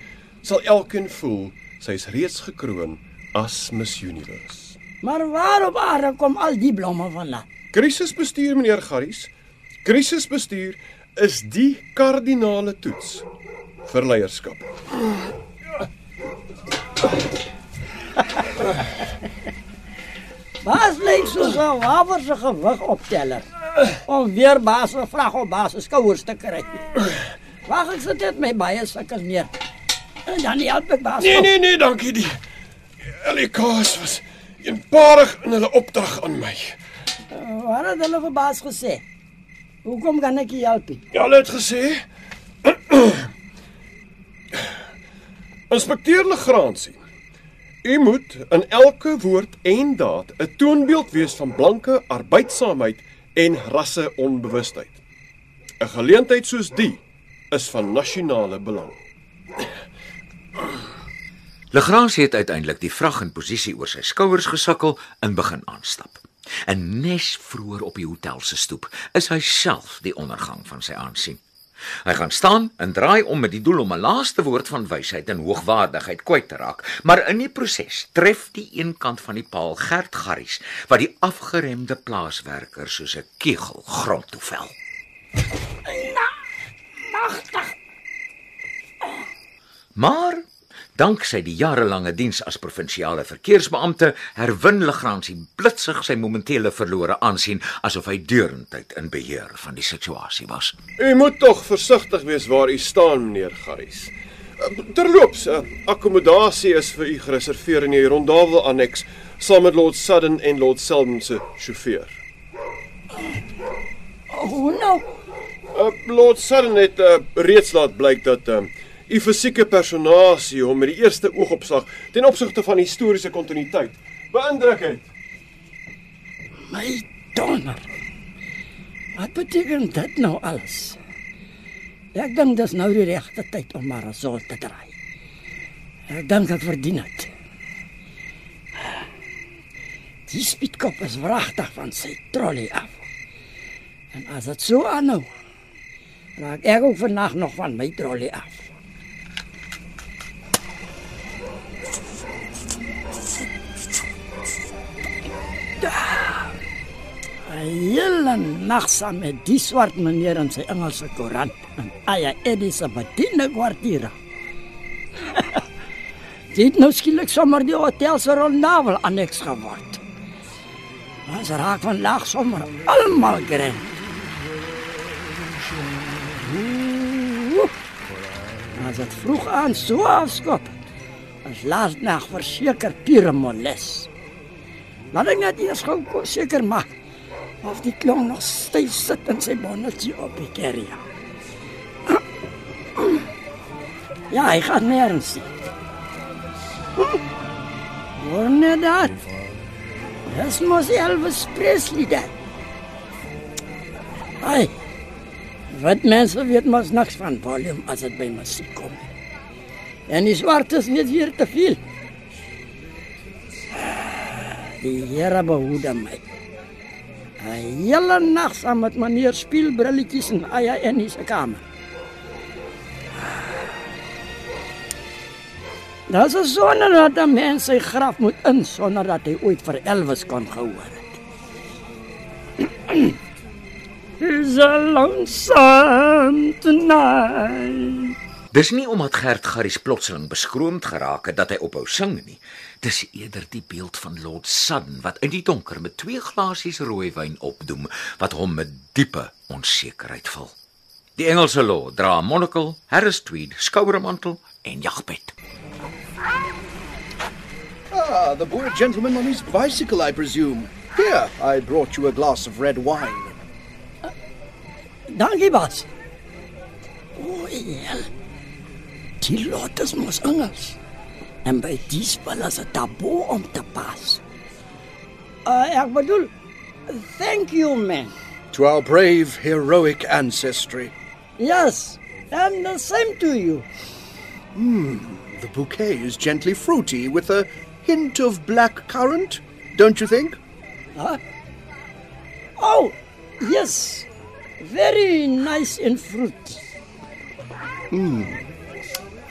sal elkeen voel sy is reeds gekroon as Miss Universe. Maar waar op aarde kom al die blomme vandaan? Krisisbestuur meneer Garries. Krisisbestuur is die kardinale toets vir leierskap. Baas lyk soos 'n wawerse gewig opteller. Om weer baas se vrag op baas se skouers te kry. Wag ek sit dit my baie sukkels neer. En dan help ek baas. Nee op. nee nee, dankie die. LK's was eenparig in hulle opdrag aan my. Wat het hulle vir baas gesê? Hoekom kan ek nie help nie? Ja, hulle het gesê [clears throat] Inspekteur Legrandsie. U moet in elke woord en daad 'n toonbeeld wees van blanke arbeidsaamheid en rasseonbewustheid. 'n Geleentheid soos die is van nasionale belang. Legrandsie het uiteindelik die vrag in posisie oor sy skouers gesukkel en begin aanstap. En nes vroeër op die hotel se stoep is hy self die ondergang van sy aansien. Hy gaan staan en draai om met die doel om 'n laaste woord van wysheid en hoogwaardigheid kwyt te raak, maar in die proses tref die een kant van die paal Gert Garries wat die afgeremde plaaswerker soos 'n kegel grond toe vel. Magtig. Maar danksy die jarelange diens as provinsiale verkeersbeampte herwin Legrandsie blitsig sy momentele verlore aansien asof hy deurentyd in beheer van die situasie was. U moet tog versigtig wees waar u staan, meneer Garries. Terloops, uh, akkommodasie is vir u gereserveer in die Rondawel anneks saam met Lord Sudden en Lord Selden se sjofeur. Hoe nou? Uh, Lord Sudden het uh, reeds laat blyk dat uh, u fisieke personasie hom met die eerste oogopslag ten opsigte van historiese kontinuïteit beïndruk het. My donor. Wat beteken dit nou alles? Ek dink dis nou die regte tyd om maar sol te draai. Ek dink ek verdien dit. Die spietkop is wragtig van sy trolley af. En as dit so aanhou, raak ek ook vannag nog van my trolley af. Hele nag saam met die swart meneer in sy Engelse koerant en Aya Eddie se bediende kwartier. [laughs] Dit nou skielik sommer die hotel se rondavel annex geword. Ons raak van lag sommer almal geren. As dit vroeg aan so afskop. As laat nag verseker pure moles. Laat ek net eers gou seker maak of die klong nog styf sit in sy bonnetjie op die kerrie. Ja, hy gaan nêrens. Hoor net dat. Dis mos Elvis Presley daar. Ai. Wat mense weet mos niks van volume as dit by musiek kom. En die swartes weet weer te veel. Die Here behoede my. 'n hele nag saam met meneer speelbrilletjies en Aya in sy kamer. Daar is sonder dat 'n mens sy graf moet in sonder dat hy ooit vir Elvis kon gehoor het. Is a lonesome tonight. Dis nie omdat Gert Garries plotseling beskroomd geraak het dat hy ophou sing nie. Dis eerder die beeld van Lord Sudden wat in die donker met twee glasies rooiwyn opdoem wat hom met diepe onsekerheid vul. Die Engelse lord dra 'n monocle, Harris tweed, skouermantel en jagpet. Ah, the poor gentleman on his bicycle, I presume. Here, I brought you a glass of red wine. Dankie, Bas. O, ja. Die lot is mos Engels. En by die spel is dit taboe om te pas. Uh, ek bedoel, thank you, man. To our brave, heroic ancestry. Yes, and the same to you. Hmm, The bouquet is gently fruity with a hint of black currant, don't you think? Huh? Oh, yes. Very nice in fruit.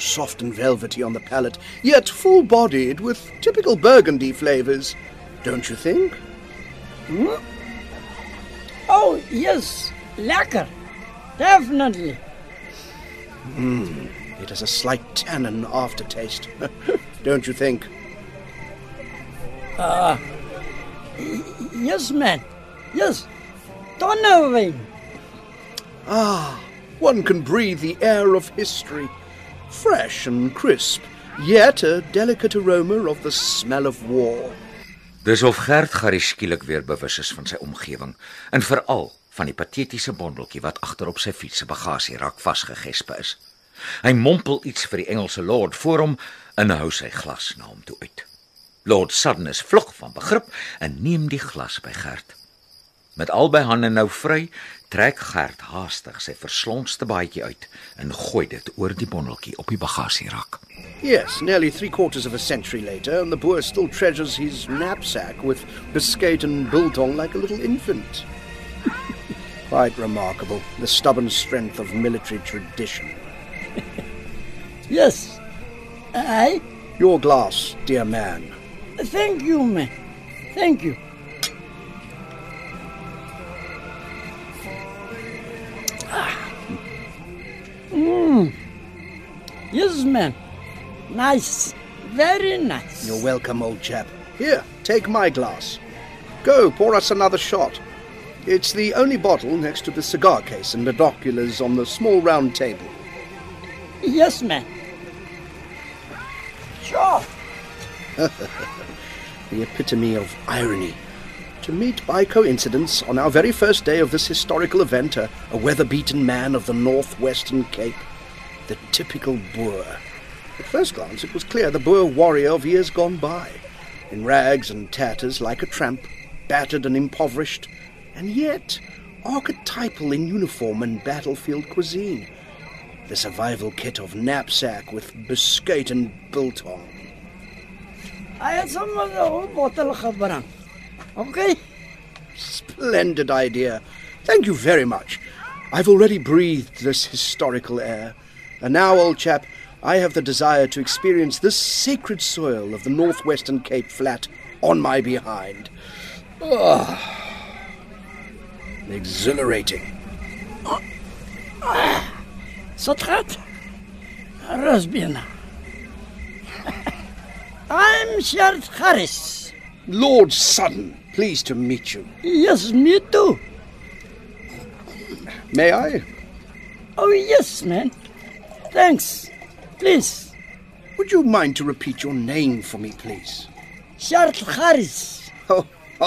Soft and velvety on the palate, yet full bodied with typical burgundy flavors, don't you think? Hmm? Oh, yes. Lekker. Definitely. Hmm, it has a slight tannin aftertaste, [laughs] don't you think? Ah, Yes, man. Yes. Tonnewyn. Ah, one can breathe the air of history, fresh and crisp, yet a delicate aroma of the smell of war. Dis of Gert Garrie skielik weer bewus is van sy omgewing en veral van die patetiese bondeltjie wat agterop sy fiets se bagasierak vasgegespe is. Hy mompel iets vir die Engelse lord voor hom en hou sy glas na hom toe uit. Lord Sudden is vlug van begrip en neem die glas by Gert. Met albei hande nou vry, trek Gert haastig sy verslonste baadjie uit en gooi dit oor die bondeltjie op die bagasierak. Yes, nearly three quarters of a century later, and the boer still treasures his knapsack with biscuit and biltong like a little infant. [laughs] Quite remarkable, the stubborn strength of military tradition. [laughs] Yes. I Your glass, dear man. thank you, man. Thank you. Mm. Yes, man. Nice. Very nice. You're welcome, old chap. Here, take my glass. Go, pour us another shot. It's the only bottle next to the cigar case and the binoculars on the small round table. Yes, man. Sure. [laughs] The epitome of irony. To meet by coincidence on our very first day of this historical event a, a weather beaten man of the northwestern Cape. The typical Boer. At first glance, it was clear the Boer warrior of years gone by. In rags and tatters, like a tramp, battered and impoverished, and yet archetypal in uniform and battlefield cuisine. The survival kit of knapsack with biscuit and biltong. Hy het sommer 'n whole bottel gebring. Okay. Splendid idea. Thank you very much. I've already breathed this historical air. And now, old chap, I have the desire to experience this sacred soil of the northwestern Cape Flat on my behind. Ah, exhilarating. Sotrat. Rusbina. [laughs] I'm Sheriff Harris. Lord Sutton, pleased to meet you. Yes, me too. May I? Oh, yes, man. Thanks. Please. Would you mind to repeat your name for me, please? Sheriff Harris. Oh, [laughs]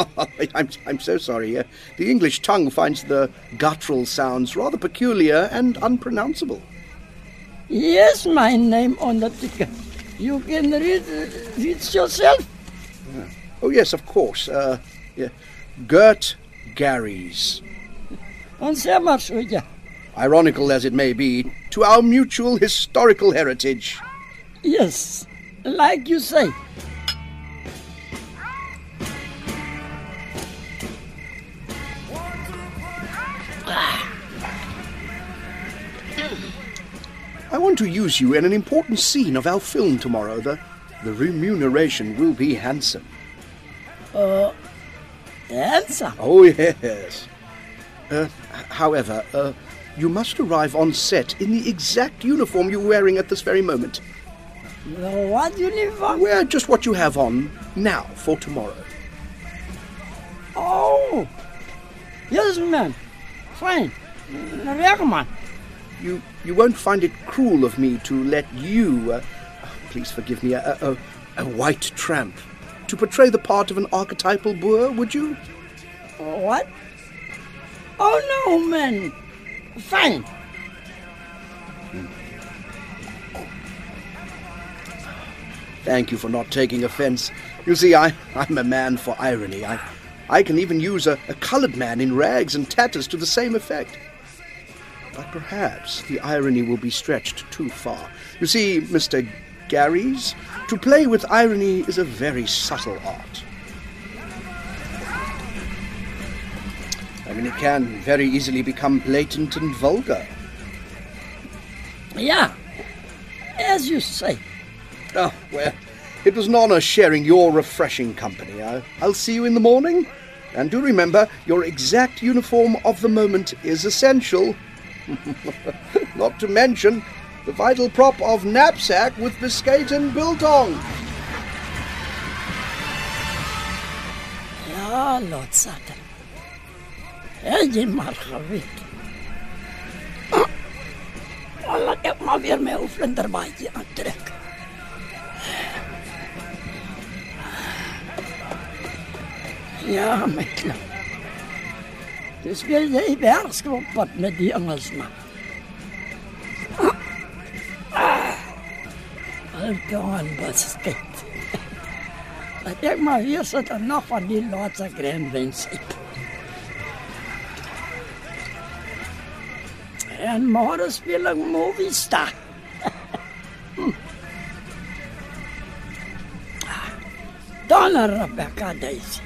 I'm, I'm so sorry. Uh, the English tongue finds the guttural sounds rather peculiar and unpronounceable. Yes, my name on the ticket. You can read it yourself. Oh, yes, of course. Uh. Gert sê maar so ja. Ironical as it may be, to our mutual historical heritage. Yes. Like you say. I want to use you in an important scene of our film tomorrow. The, the remuneration will be handsome. Uh, Handsome. Oh, yes. Uh, however, uh, you must arrive on set in the exact uniform you're wearing at this very moment. What uniform? Wear just what you have on now for tomorrow. Oh. Yes, man. Fine. Weg, man. You you won't find it cruel of me to let you, uh, please forgive me, a, a, a white tramp, to portray the part of an archetypal Boer, would you? What? Oh, no, man. Fine. Thank you for not taking offense. You see, I, I'm a man for irony. I, I can even use a, a colored man in rags and tatters to the same effect. But perhaps the irony will be stretched too far. You see, Mr. Garries, to play with irony is a very subtle art. I mean, it can very easily become blatant and vulgar. Yeah. As you say. Oh, well, it was an honor sharing your refreshing company. I, I'll see you in the morning. And do remember, your exact uniform of the moment is essential. [laughs] Not to mention the vital prop of knapsack with biscuit and biltong. Ja, Lord. Het jy maar geweet. Oh, laat ek maar weer my ou vlinderbaadjie aantrek. Ja, my klap. Dis weer jy werkskroppot met die Engelsman. Alton basket. Laat ek maar hier sit en nog van die laaste grandwens sip. En môre speel ek movie star. [laughs] Donna Rebecca Daisy.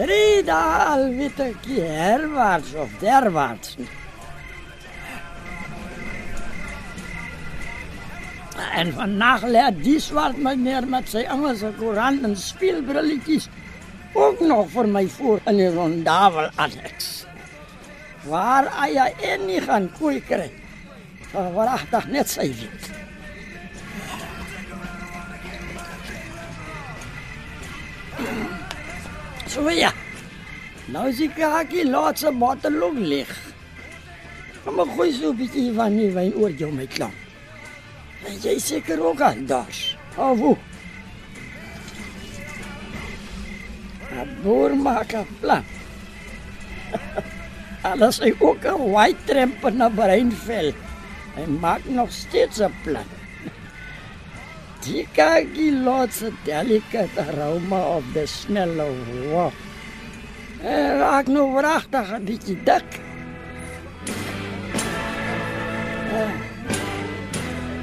Drie dae al weet ek nie herwaarts of derwaarts nie. En vannacht leert die zwart meneer met zijn Engelse koran en speelbrilletjes ook nog voor mij voor in die rondavel annex. Waar hij en niet gaan koei krijgt. Waarachtig net zijn weet. Zo ja. Nou is die kakie laatste bottel ook leeg. Kom maar gooi so 'n bietjie van die wyn oor jou my klank. En jy seker ook aan hoe? 'n Boer maak 'n plan. Alles hy ook 'n white tramp na breinvel. Hy maak nog steeds 'n plan. [laughs] Die kakie laat se delicate aroma of the smell of walk En raak nou wragtig 'n bietjie dik.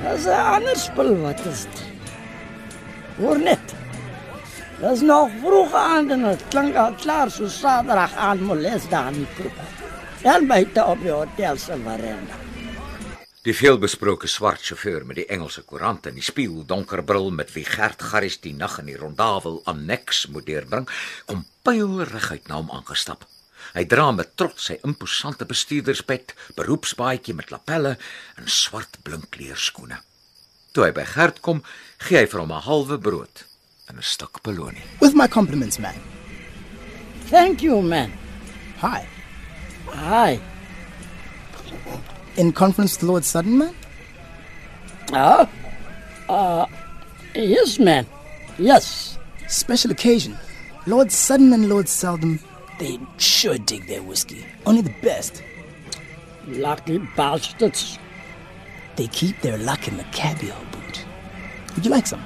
Dis 'n ander spul wat is dit? Hoor net. Dis nog vroeg aan en dit klink al klaar so Saterdag aan moles daar in die kroeg. En buite op die hotel se veranda. Die veelbesproke swart sjofeur met die Engelse koerant en die spieël donker bril met wie Gert Garris die nag in die rondawel annex moet deurbring, kom pylrig na hom aangestap. Hy dra met trots sy imposante bestuurderspet, beroepsbaadjie met lapelle en swart blinkleerskoene. Toe hy by Gert kom, gee hy vir hom 'n halwe brood en 'n stuk beloning. With my compliments, man. Thank you, man. Hi. Hi. In conference with Lord Sudden, man? Ah. Uh, yes, man. Yes. Special occasion. Lord Sudden and Lord Seldom, they sure dig their whiskey. Only the best. Lucky bastards. They keep their luck in the caviar boot. Would you like some?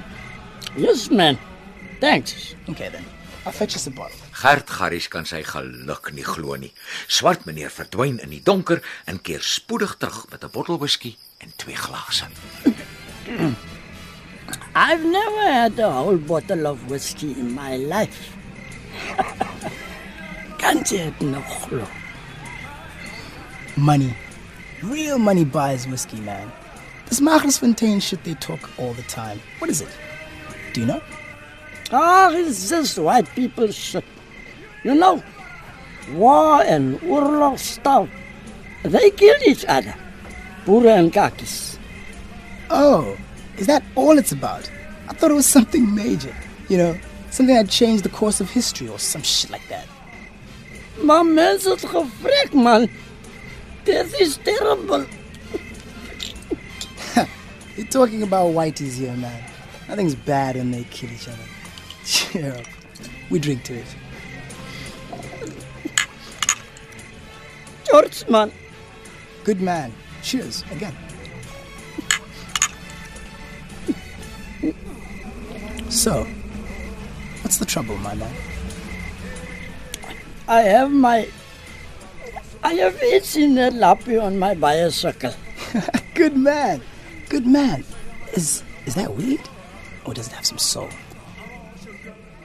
Yes, man. Thanks. Okay, then. I'll fetch us a bottle. Gert Garris kan sy geluk nie glo nie. Swart meneer verdwyn in die donker en keer spoedig terug met 'n bottel whisky en twee glase. I've never had a whole bottle of whiskey in my life. [laughs] Can't you het nog glo? Money. Real money buys whiskey, man. This Magnusfontein shit they talk all the time. What is it? Do you know? Ah, it's just white people shit. You know, war and oorlog stuff. They kill each other. Boere and kakis. Oh, is that all it's about? I thought it was something major. You know, something that changed the course of history or some shit like that. Maar mense het gevrek, man. This is terrible. [laughs] You're talking about whiteys here, man. Nothing's bad when they kill each other. Cheer up. We drink to it. George, man. Good man. Cheers again. So, what's the trouble, my man? I have my... I have itch in the lappy on my bicycle. [laughs] Good man. Good man. Is is that weed? Or does it have some soul?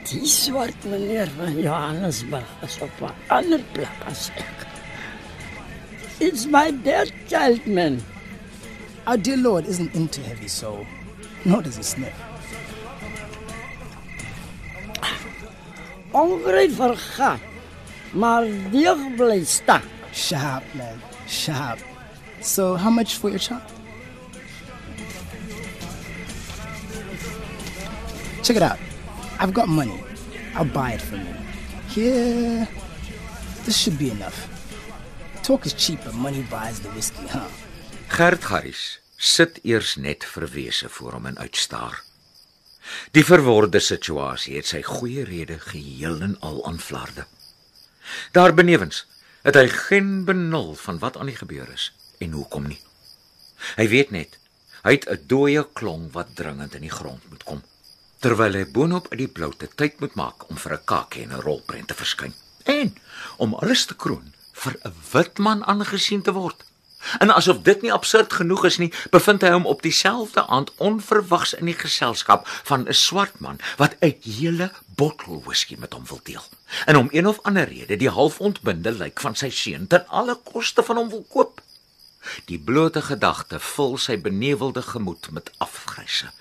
Die swart meneer van Johannesburg is op 'n ander plek as ek. It's my dead child, man. Our dear Lord isn't into heavy soul, nor does he sniff. Ongryp vergaan. Maar deeg bly staan. Sharp, man. Sharp. So, how much for your chop? Check it out. I've got money. I'll buy it from you. Here. This should be enough. Talk is cheap, but money buys the whiskey, huh? Gert Garris sit eers net verwese voor hom en uitstaar. Die verworde situasie het sy goeie rede geheel en al aanvlaarde. Daarbenewens het hy geen benul van wat aan die gebeur is en hoekom nie. Hy weet net hy het 'n dooie klong wat dringend in die grond moet kom terwyl hy boonop uit die bloute tyd moet maak om vir 'n kakie en 'n rolprent te verskyn. En om alles te kroon vir 'n wit man aangesien te word. En asof dit nie absurd genoeg is nie, bevind hy hom op dieselfde aand onverwags in die geselskap van 'n swart man wat 'n hele bottel whisky met hom wil deel. En om een of ander rede die halfontbinde lyk van sy seun ten alle koste van hom wil koop. Die blote gedagte vul sy benevelde gemoed met afgryse.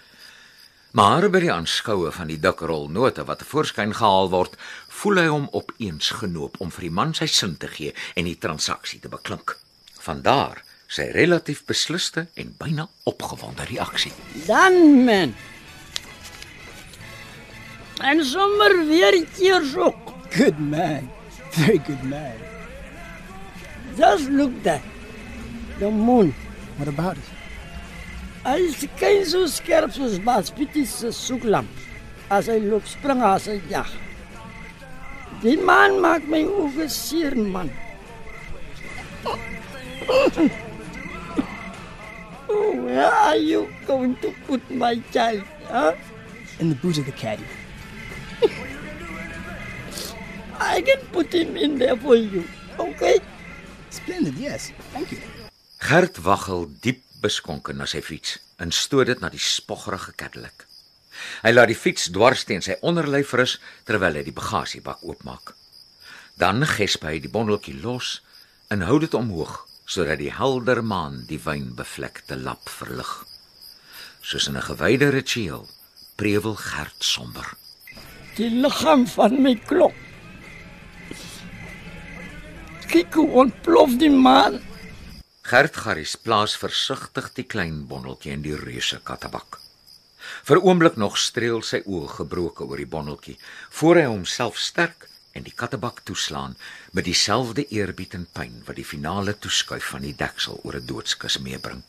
Maar by die aanskoue van die dik rol note wat voorskyn gehaal word, voel hy hom opeens genoop om vir die man sy sin te gee en die transaksie te beklink. Vandaar sy relatief besluiste en byna opgewonde reaksie. Dan, man. En sommer weer keer so. Good man. Very good man. Just look that. The moon. What about it? Hy skyn so skerp soos Bas Pietie se soeklamp. As hy loop spring as hy jag. Die man maak my oë seer, man. Oh, where are you going to put my child? Huh? In the boot of the caddy. [laughs] I can put him in there for you. Okay? Splendid, yes. Thank you. Gert waggel diep beskonken na sy fiets en stoot dit na die spoggerige Cadillac. Hy laat die fiets dwars teen sy onderlyf rus terwyl hy die bagasiebak oopmaak. Dan gesp hy die bondeltjie los en hou dit omhoog sodat die helder maan die wynbevlekte lap verlig. Soos in 'n gewyde ritueel prewel Gert somber. Die liggaam van my klok. Kyk hoe ontplof die maan. Gert Garries plaas versigtig die klein bondeltjie in die reuse kattebak. Vir oomblik nog streel sy oë gebroke oor die bondeltjie, voor hy homself sterk en die kattebak toeslaan met dieselfde eerbied en pyn wat die finale toeskuif van die deksel oor 'n doodskus meebring.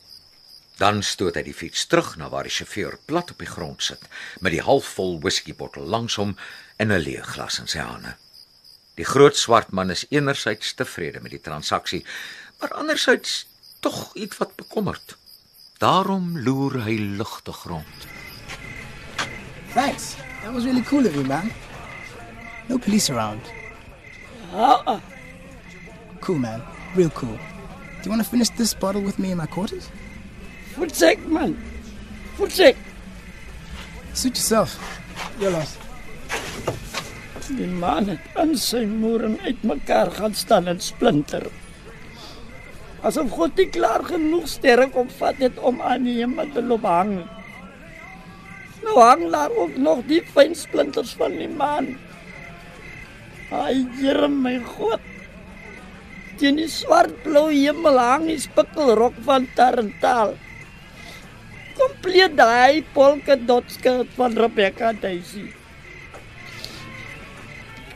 Dan stoot hy die fiets terug na waar die sjofeur plat op die grond sit met die halfvol whiskybottel langs hom en 'n leë glas in sy hande. Die groot swart man is enerzijds tevrede met die transaksie, maar anderzijds tog ietwat bekommerd. Daarom loer hy lugtig rond. Thanks. That was really cool of you, man. No police around. Ah, Cool, man. Real cool. Do you want to finish this bottle with me in my quarters? voetsek man. Voetsek. Suit yourself. You're lost. Die man het in sy moeren uitmekaar gaan staan en splinter. Asof God nie klaar genoeg sterk opvat het om aan die hemel te loop hang. Nou hang daar ook nog die fyn splinters van die maan. Ai, Here my God. Teen die swart-blou hemel hang die spikkelrok van Tarantaal. Kompleet daai polka dot skirt van Rebecca Daisy.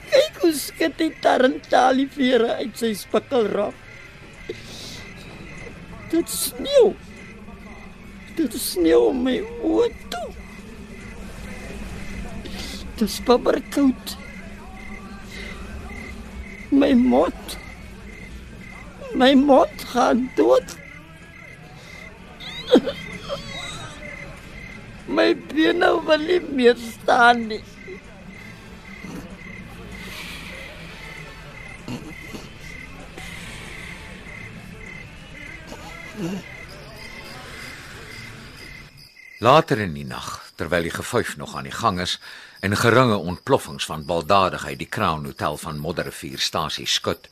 Kyk hoe skud die Tarantaal die vere uit sy spikkelrok. Dit sneeu. Dit sneeu my oë toe. Dit is bibberkoud. My mond. My mond gaan dood. My bene wil nie meer staan nie. Later in die nag, terwyl die gefuif nog aan die gang is en geringe ontploffings van baldadigheid die Crown Hotel van Modderrivierstasie skud,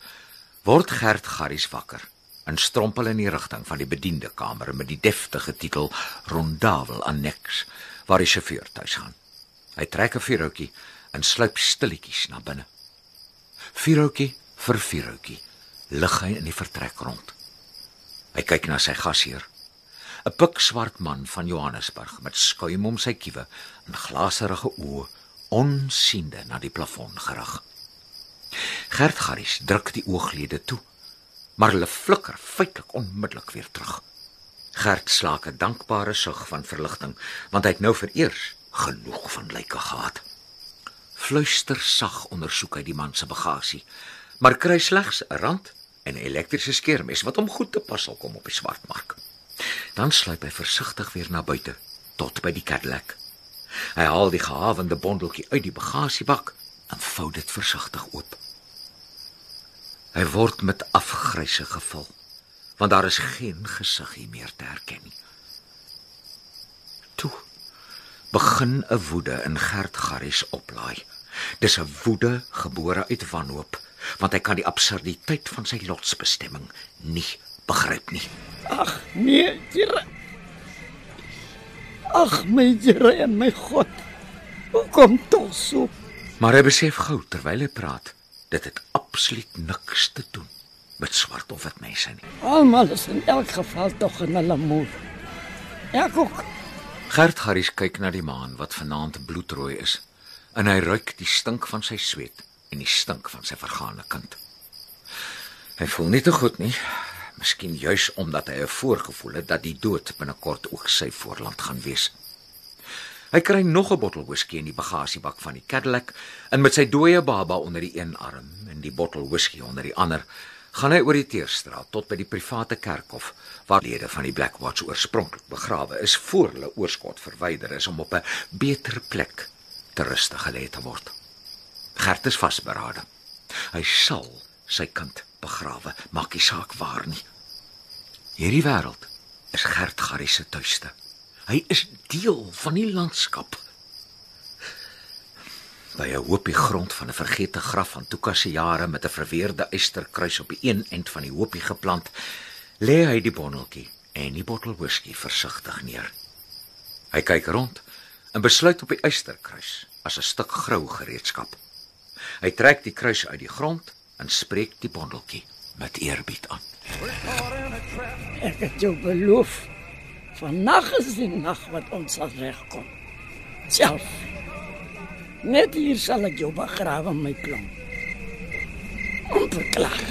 word Gert Garries wakker en strompel in die rigting van die bediendekamer met die deftige titel Rondavel Annex waar die sjofeur tuis gaan. Hy trek 'n vuurhoutjie en sluip stilletjies na binne. Vuurhoutjie vir vuurhoutjie lig hy in die vertrek rond. Hy kyk na sy gasheer 'n pikswart man van Johannesburg met skuim om sy kiewe en glaserige oë onsiende na die plafon gerig. Gert Garries druk die ooglede toe, maar hulle flikker feitelik onmiddellik weer terug. Gert slaak 'n dankbare sug van verligting, want hy het nou vereers genoeg van lyke gehad. Fluister sag ondersoek hy die man se bagasie, maar kry slegs 'n rand en 'n elektriese skeermes wat hom goed te pas sal kom op die swartmark. Dan sluip hy versigtig weer na buite tot by die Cadillac. Hy haal die gehavende bondeltjie uit die bagasiebak en vou dit versigtig oop. Hy word met afgryse gevul, want daar is geen gesiggie meer te herken nie. Toe begin 'n woede in Gert Garries oplaai. Dis 'n woede gebore uit wanhoop, want hy kan die absurditeit van sy lotsbestemming nie begryp nie. Ag nee, Here. Ag my Here en my God. Hoe kom tog so? Maar hy besef gou terwyl hy praat, dit het absoluut niks te doen met swart of wit mense nie. Almal is in elk geval tog in hulle moed. Ek ook. Gert Garries kyk na die maan wat vanaand bloedrooi is en hy ruik die stink van sy sweet en die stink van sy vergane kind. Hy voel nie te goed nie. Miskien juis omdat hy 'n voorgevoel het dat die dood binnekort ook sy voorland gaan wees. Hy kry nog 'n bottel whisky in die bagasiebak van die Cadillac en met sy dooie baba onder die een arm en die bottel whisky onder die ander, gaan hy oor die Teerstraat tot by die private kerkhof waar lede van die Black Watch oorspronklik begrawe is voor hulle oorskot verwyder is om op 'n beter plek te rustig gelê te word. Gert is vasberade. Hy sal sy kind begrawe, maak nie saak waar nie. Hierdie wêreld is Gert Garrie se tuiste. Hy is deel van die landskap. By 'n hoopie grond van 'n vergete graf van Tuka se jare met 'n verweerde eysterkruis op die een end van die hoopie geplant, lê hy die bonneltjie en die bottel whisky versigtig neer. Hy kyk rond en besluit op die eysterkruis as 'n stuk grou gereedskap. Hy trek die kruis uit die grond en spreek die bondeltjie met eerbied aan. Ek het jou beloof. Vannag is die nag wat ons sal regkom. Self. Net hier sal ek jou begrawe my klomp. Amper klaar.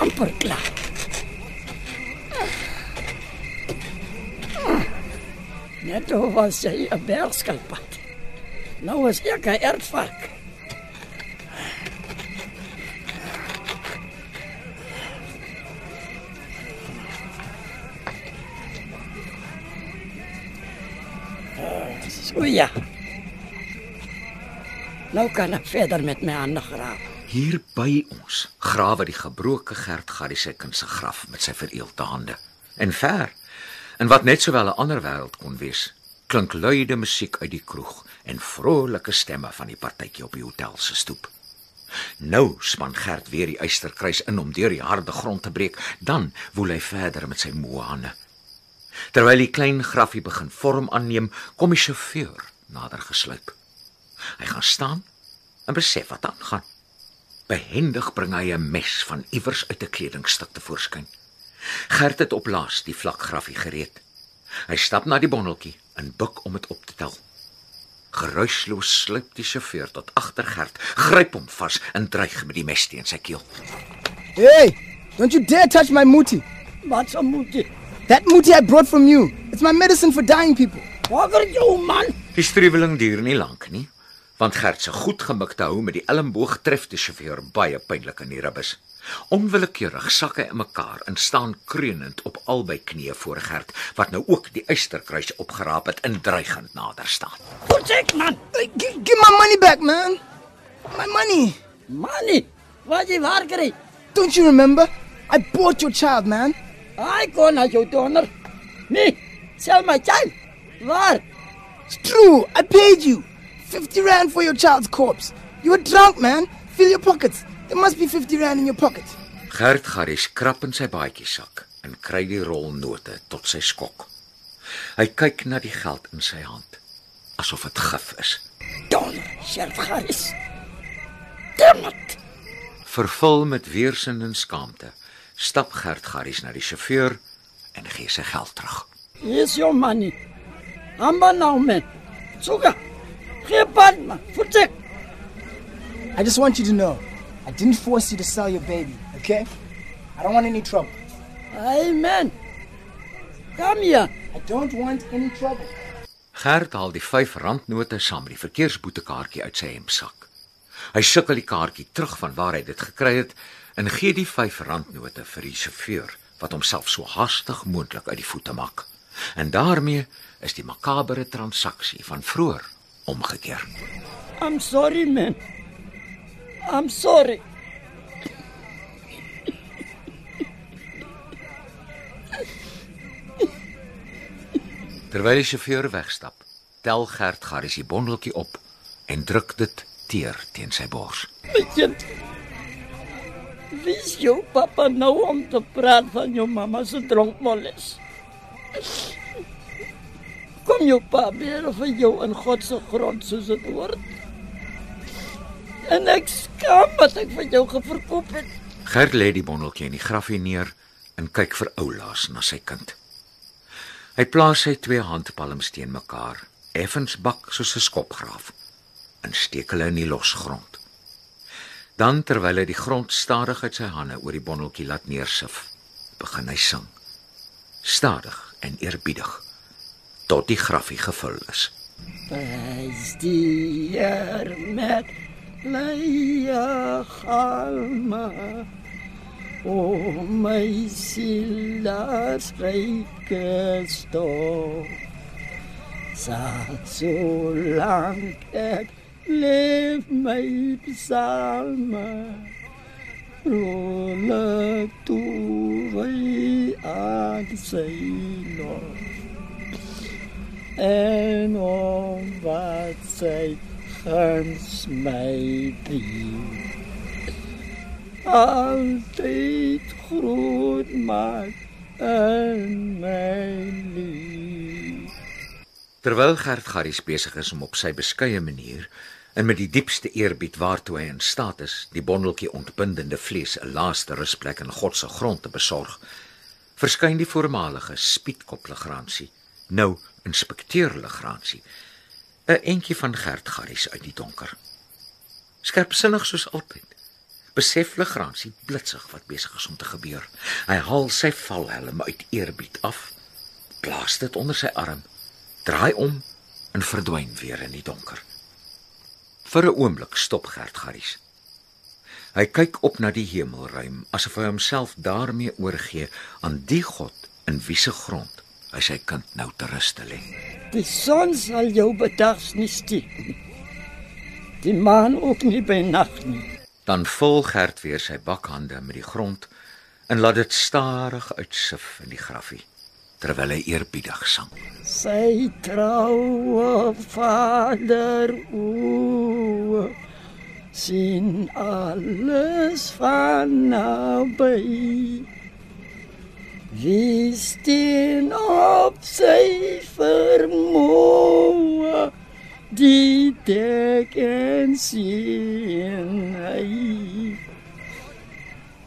Amper klaar. Net toe was jy 'n bergskilpad. Nou is ek 'n ertvark. So ja. Nou kan ek verder met my hande grawe. Hier by ons grawe die gebroke Gert Garrie se kind se graf met sy vereelde hande. En ver, en wat net sowel 'n ander wêreld kon wees, klink luide musiek uit die kroeg en vrolike stemme van die partytjie op die hotel se stoep. Nou span Gert weer die eysterkruis in om deur die harde grond te breek, dan woel hy verder met sy moe hande. Terwyl die klein grafie begin vorm aanneem, kom die sjofeur nader gesluip. Hy gaan staan en besef wat aangaan. Behendig bring hy 'n mes van iewers uit 'n kledingstuk te voorskyn. Gert het op laas die vlak grafie gereed. Hy stap na die bondeltjie en buig om dit op te tel. Geruisloos sluip die sjofeur tot agter Gert, gryp hom vas en dreig met die mes teen sy keel. Hey, don't you dare touch my muti. Wat moet jy? That muti I brought from you. It's my medicine for dying people. Wakker jou man. Die struweling duur nie lank nie, want Gert se goed gemikte hou met die elmboog tref die sjofeur baie pynlik in die ribbes. Onwillekeurig sak hy in mekaar en staan kreunend op albei knieë voor Gert, wat nou ook die eysterkruis opgeraap het en dreigend nader staan. Goed ek man. G- give my money back, man. My money. Manie, wat jy waar kry? Don't you remember? I bought your child, man. Ai kon na jou donor. Nee, sel my child. Waar? It's true. I paid you 50 rand for your child's corpse. You were drunk, man. Fill your pockets. There must be 50 rand in your pocket. Gert Garrie skrap in sy baadjiesak en kry die rol note tot sy skok. Hy kyk na die geld in sy hand asof dit gif is. Donor, Sheriff Harris. Damn it. Vervul met weerstand en skaamte, stap Gert Garries na die sjofeur en gee sy geld terug. Here's your money. Amba nou man. Suga. Geen pad man. Vertek. I just want you to know, I didn't force you to sell your baby, okay? I don't want any trouble. Amen. Kom hier. I don't want any trouble. Gert haal die 5 randnote saam met die verkeersboetekaartjie uit sy hemsak. Hy sukkel die kaartjie terug van waar hy dit gekry het en gee die 5 randnote vir die sjofeur wat homself so haastig moontlik uit die voete maak. En daarmee is die makabere transaksie van vroeër omgekeer. I'm sorry man. I'm sorry. Terwyl die sjofeur wegstap, tel Gert Garris die bondeltjie op en druk dit teer teen sy bors. My kind. Wie is jou papa nou om te praat van jou mamma se dronkmolles? Kom jou pa weer vir jou in God se grond soos dit hoort. En ek skaam wat ek vir jou geverkoop het. Gert lê die bondeltjie in die grafie neer en kyk vir oulaas na sy kind. Hy plaas sy twee handpalms teen mekaar, effens bak soos 'n skopgraaf, en steek hulle in die losgrond. Dan terwyl hy die grond stadig uit sy hande oor die bondeltjie laat neersif, begin hy sing. Stadig en eerbiedig tot die grafie gevul is. Prys die Heer met leie galme. O my siel, daar spreek stof. Sal so lank ek leef my psalme. Rolle toe wy aan sy lof. En om wat sy guns my drie. Altyd groot maak in my lief. Terwyl Gert Garries besig is om op sy beskeie manier en met die diepste eerbied waartoe hy in staat is, die bondeltjie ontbindende vlees 'n laaste rusplek in God se grond te besorg, verskyn die voormalige spietkop Legrandsie, nou inspekteur Legrandsie, 'n entjie van Gert Garries uit die donker. Skerpsinnig soos altyd. Besef Legrandsie blitsig wat besig is om te gebeur. Hy haal sy valhelm uit eerbied af, plaas dit onder sy arm, draai om en verdwyn weer in die donker. Vir 'n oomblik stop Gert Garries. Hy kyk op na die hemelruim asof hy homself daarmee oorgee aan die God in wie se grond hy sy kind nou te rus te lê. Die son sal jou bedags nie stiek nie. Die maan ook nie by nag nie. Dan vul Gert weer sy bakhande met die grond en laat dit stadig uitsif in die grafie terwyl hy eerbiedig sang. Sy troue vader o sien alles van naby. Wie steen op sy vermoë die dek en sien hy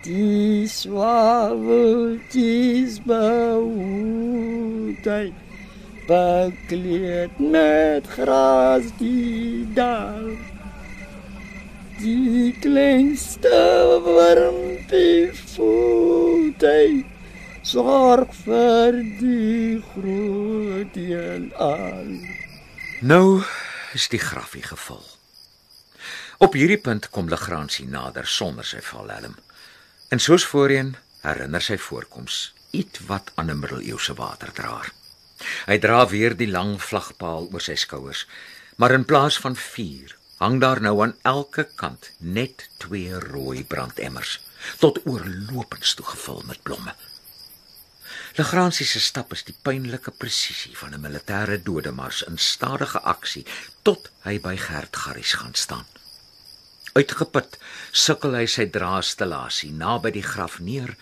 die zwaveltjes behoedheid, bekleed met gras die dal. Die kleinste wormpie voet hy, zorg vir die groot deel al. Nou is die grafie gevul. Op hierdie punt kom Legrandsie nader sonder sy valhelm. En soos voorheen herinner sy voorkoms iets wat aan 'n middeleeuse waterdraer. Hy dra weer die lang vlagpaal oor sy skouers, maar in plaas van 4 hang daar nou aan elke kant net twee rooi brandemmers tot oorlopends toe gevul met blomme. Legrandsie se stap is die pynlike presisie van 'n militêre dodemars in stadige aksie tot hy by Gert Garries gaan staan. Uitgeput sukkel hy sy draastelasie naby die graf neer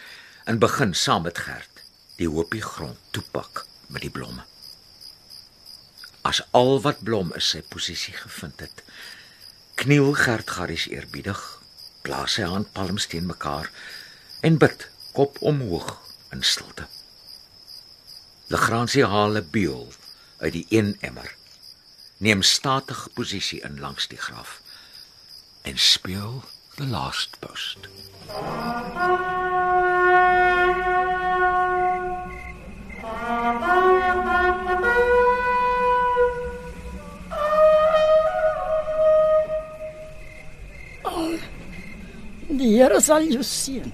en begin saam met Gert die hoopie grond toepak met die blomme. As al wat blom is sy posisie gevind het, kniel Gert Garries eerbiedig, plaas sy hand palms teen mekaar en bid kop omhoog in stilte. Legrandsie haal 'n beul uit die een emmer, neem statige posisie in langs die graf en speel The Last Post. Die Here sal jou seën.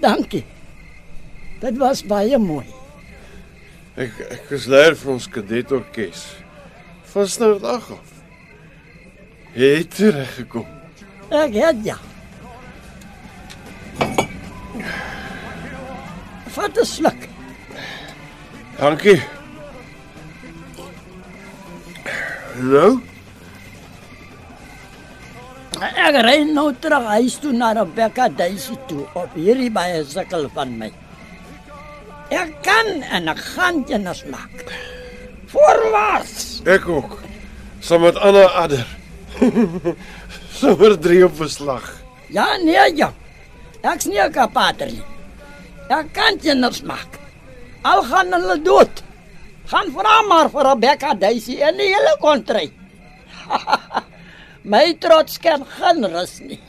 Dankie. Dit was baie mooi. Ek ek is leier vir ons kadetorkes. Van Snurdag af. Het teruggekom. Ek het ja. Vat 'n sluk. Dankie. Nou, Ek ry nou terug huis toe na Rebecca Daisy toe op hierdie baie sukkel van my. Ek kan en ek gaan kennis maak. Voorwaarts. ek ook. Saam met Anna Adder. [laughs] Sommer drie op verslag. Ja, nee, ja. Ek's nie 'n kapater nie. Ek kan kennis maak. Al gaan hulle dood. Gaan vra maar vir Rebecca Daisy en die hele kontry. [laughs] my trots kan geen rus nie.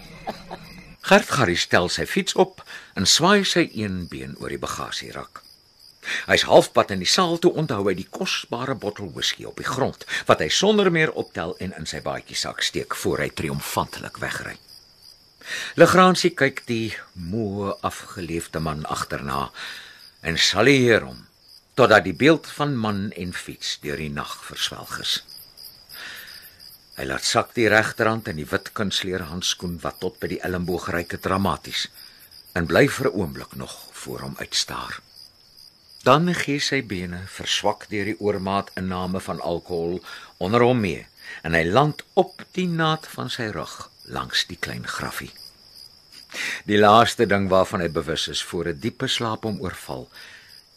Gert Garry stel sy fiets op en swaai sy een been oor die bagasierak. Hy's halfpad in die saal toe onthou hy die kosbare bottel whisky op die grond wat hy sonder meer optel en in sy baadjie sak steek voor hy triomfantelik wegry. Legrandsie kyk die moe afgeleefde man agterna en salueer hom totdat die beeld van man en fiets deur die nag verswelg is. Hy laat sak die regterhand in die wit kunstleer handskoen wat tot by die elmboog reik dramaties en bly vir 'n oomblik nog voor hom uitstaar. Dan gee sy bene verswak deur die oormaat inname van alkohol onder hom mee en hy land op die naad van sy rug langs die klein graffie. Die laaste ding waarvan hy bewus is voor 'n diepe slaap hom oorval,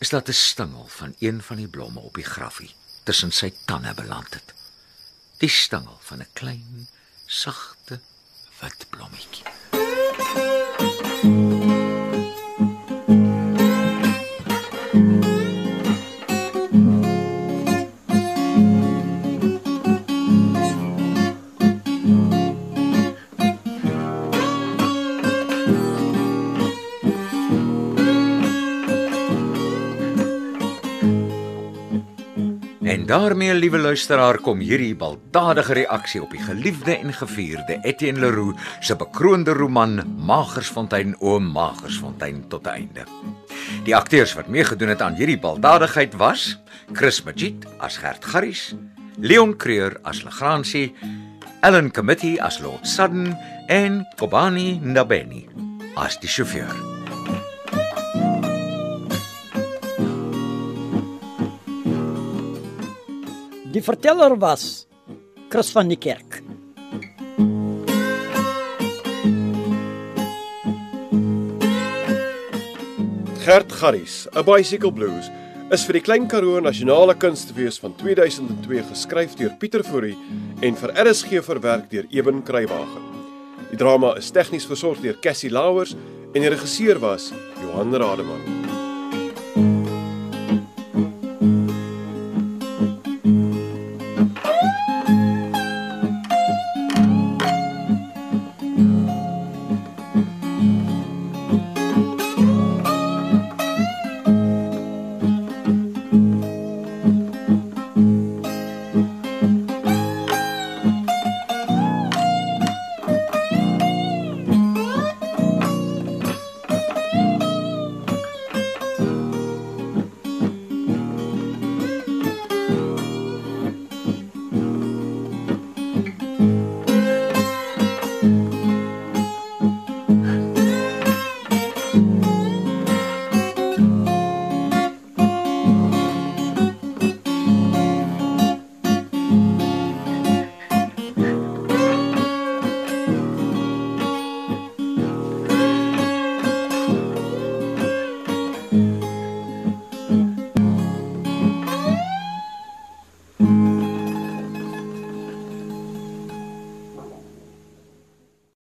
is dat 'n stingel van een van die blomme op die graffie tussen sy tande beland het. Die stingel van 'n klein, sagte wit blommetjie. En daarmee, liewe luisteraar, kom hierdie baldadige reaksie op die geliefde en gevierde Etienne Leroux se bekroonde roman Magersfontein o Magersfontein tot 'n einde. Die akteurs wat meegedoen het aan hierdie baldadigheid was Chris Magid as Gert Garries, Leon Creur as Legrandsie, Ellen Committee as Lord Sudden en Kobani Ndabeni as die sjofeur. Die verteller was Chris van die Kerk. Gert Garries, A Bicycle Blues, is vir die Klein Karoo Nasionale Kunstefees van 2002 geskryf deur Pieter Fourie en vir RSG verwerk deur Eben Kruiwagen. Die drama is tegnies versorg deur Cassie Lauers en die regisseur was Johan Rademan.